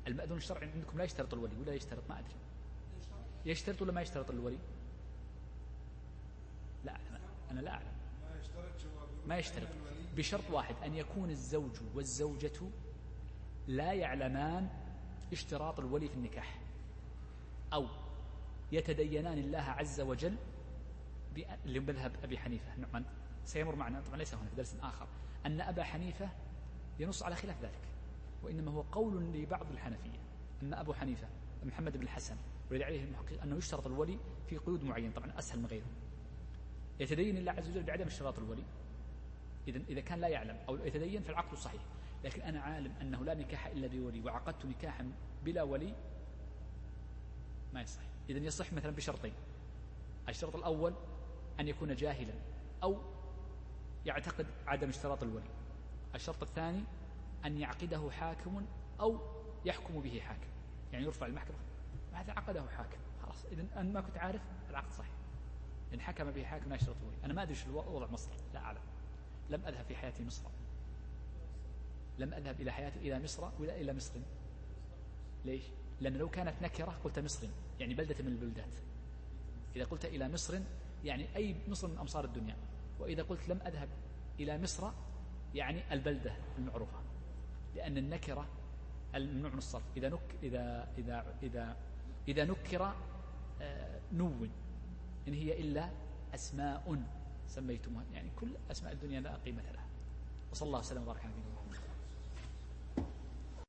[SPEAKER 1] المأذون الشرعي عندكم لا يشترط الولي ولا يشترط ما أدري. يشترط ولا ما يشترط الولي؟ أنا لا أعلم. ما يشترط بشرط واحد أن يكون الزوج والزوجة لا يعلمان اشتراط الولي في النكاح أو يتدينان الله عز وجل اللي مذهب أبي حنيفة. نعم سيمر معنا. طبعا ليس هنا في درس آخر. أن أبا حنيفة ينص على خلاف ذلك وإنما هو قول لبعض الحنفية. أما أبو حنيفة محمد بن الحسن ورد عليه المحقق أنه يشترط الولي في قيود معينة طبعا أسهل من غيره. يتدين الله عز وجل بعدم اشتراط الولي إذا إذا كان لا يعلم أو يتدين فالعقد صحيح. لكن أنا عالم أنه لا نكاح إلا بولي وعقدت نكاحا بلا ولي ما يصح. إذا يصح مثلا بشرطين. الشرط الأول أن يكون جاهلا أو يعتقد عدم اشتراط الولي. الشرط الثاني أن يعقده حاكم أو يحكم به حاكم. يعني يرفع المحكمة. هذا عقده حاكم. خلاص. إذا أنا ما كنت عارف العقد صحيح. إن حكم به حاكم لا يشترط أنا ما أدري شو وضع مصر لا أعلم. لم أذهب في حياتي مصر. لم أذهب إلى حياتي إلى مصر ولا إلى مصر. ليش؟ لأن لو كانت نكرة قلت مصر يعني بلدة من البلدات. إذا قلت إلى مصر يعني أي مصر من أمصار الدنيا. وإذا قلت لم أذهب إلى مصر يعني البلدة المعروفة. لأن النكرة الممنوع من الصرف. إذا نك إذا إذا إذا إذا نكر آه، نون إن هي إلا أسماء سميتموها. يعني كل أسماء الدنيا لا قيمة لها. وصلى الله وسلم وبارك على نبينا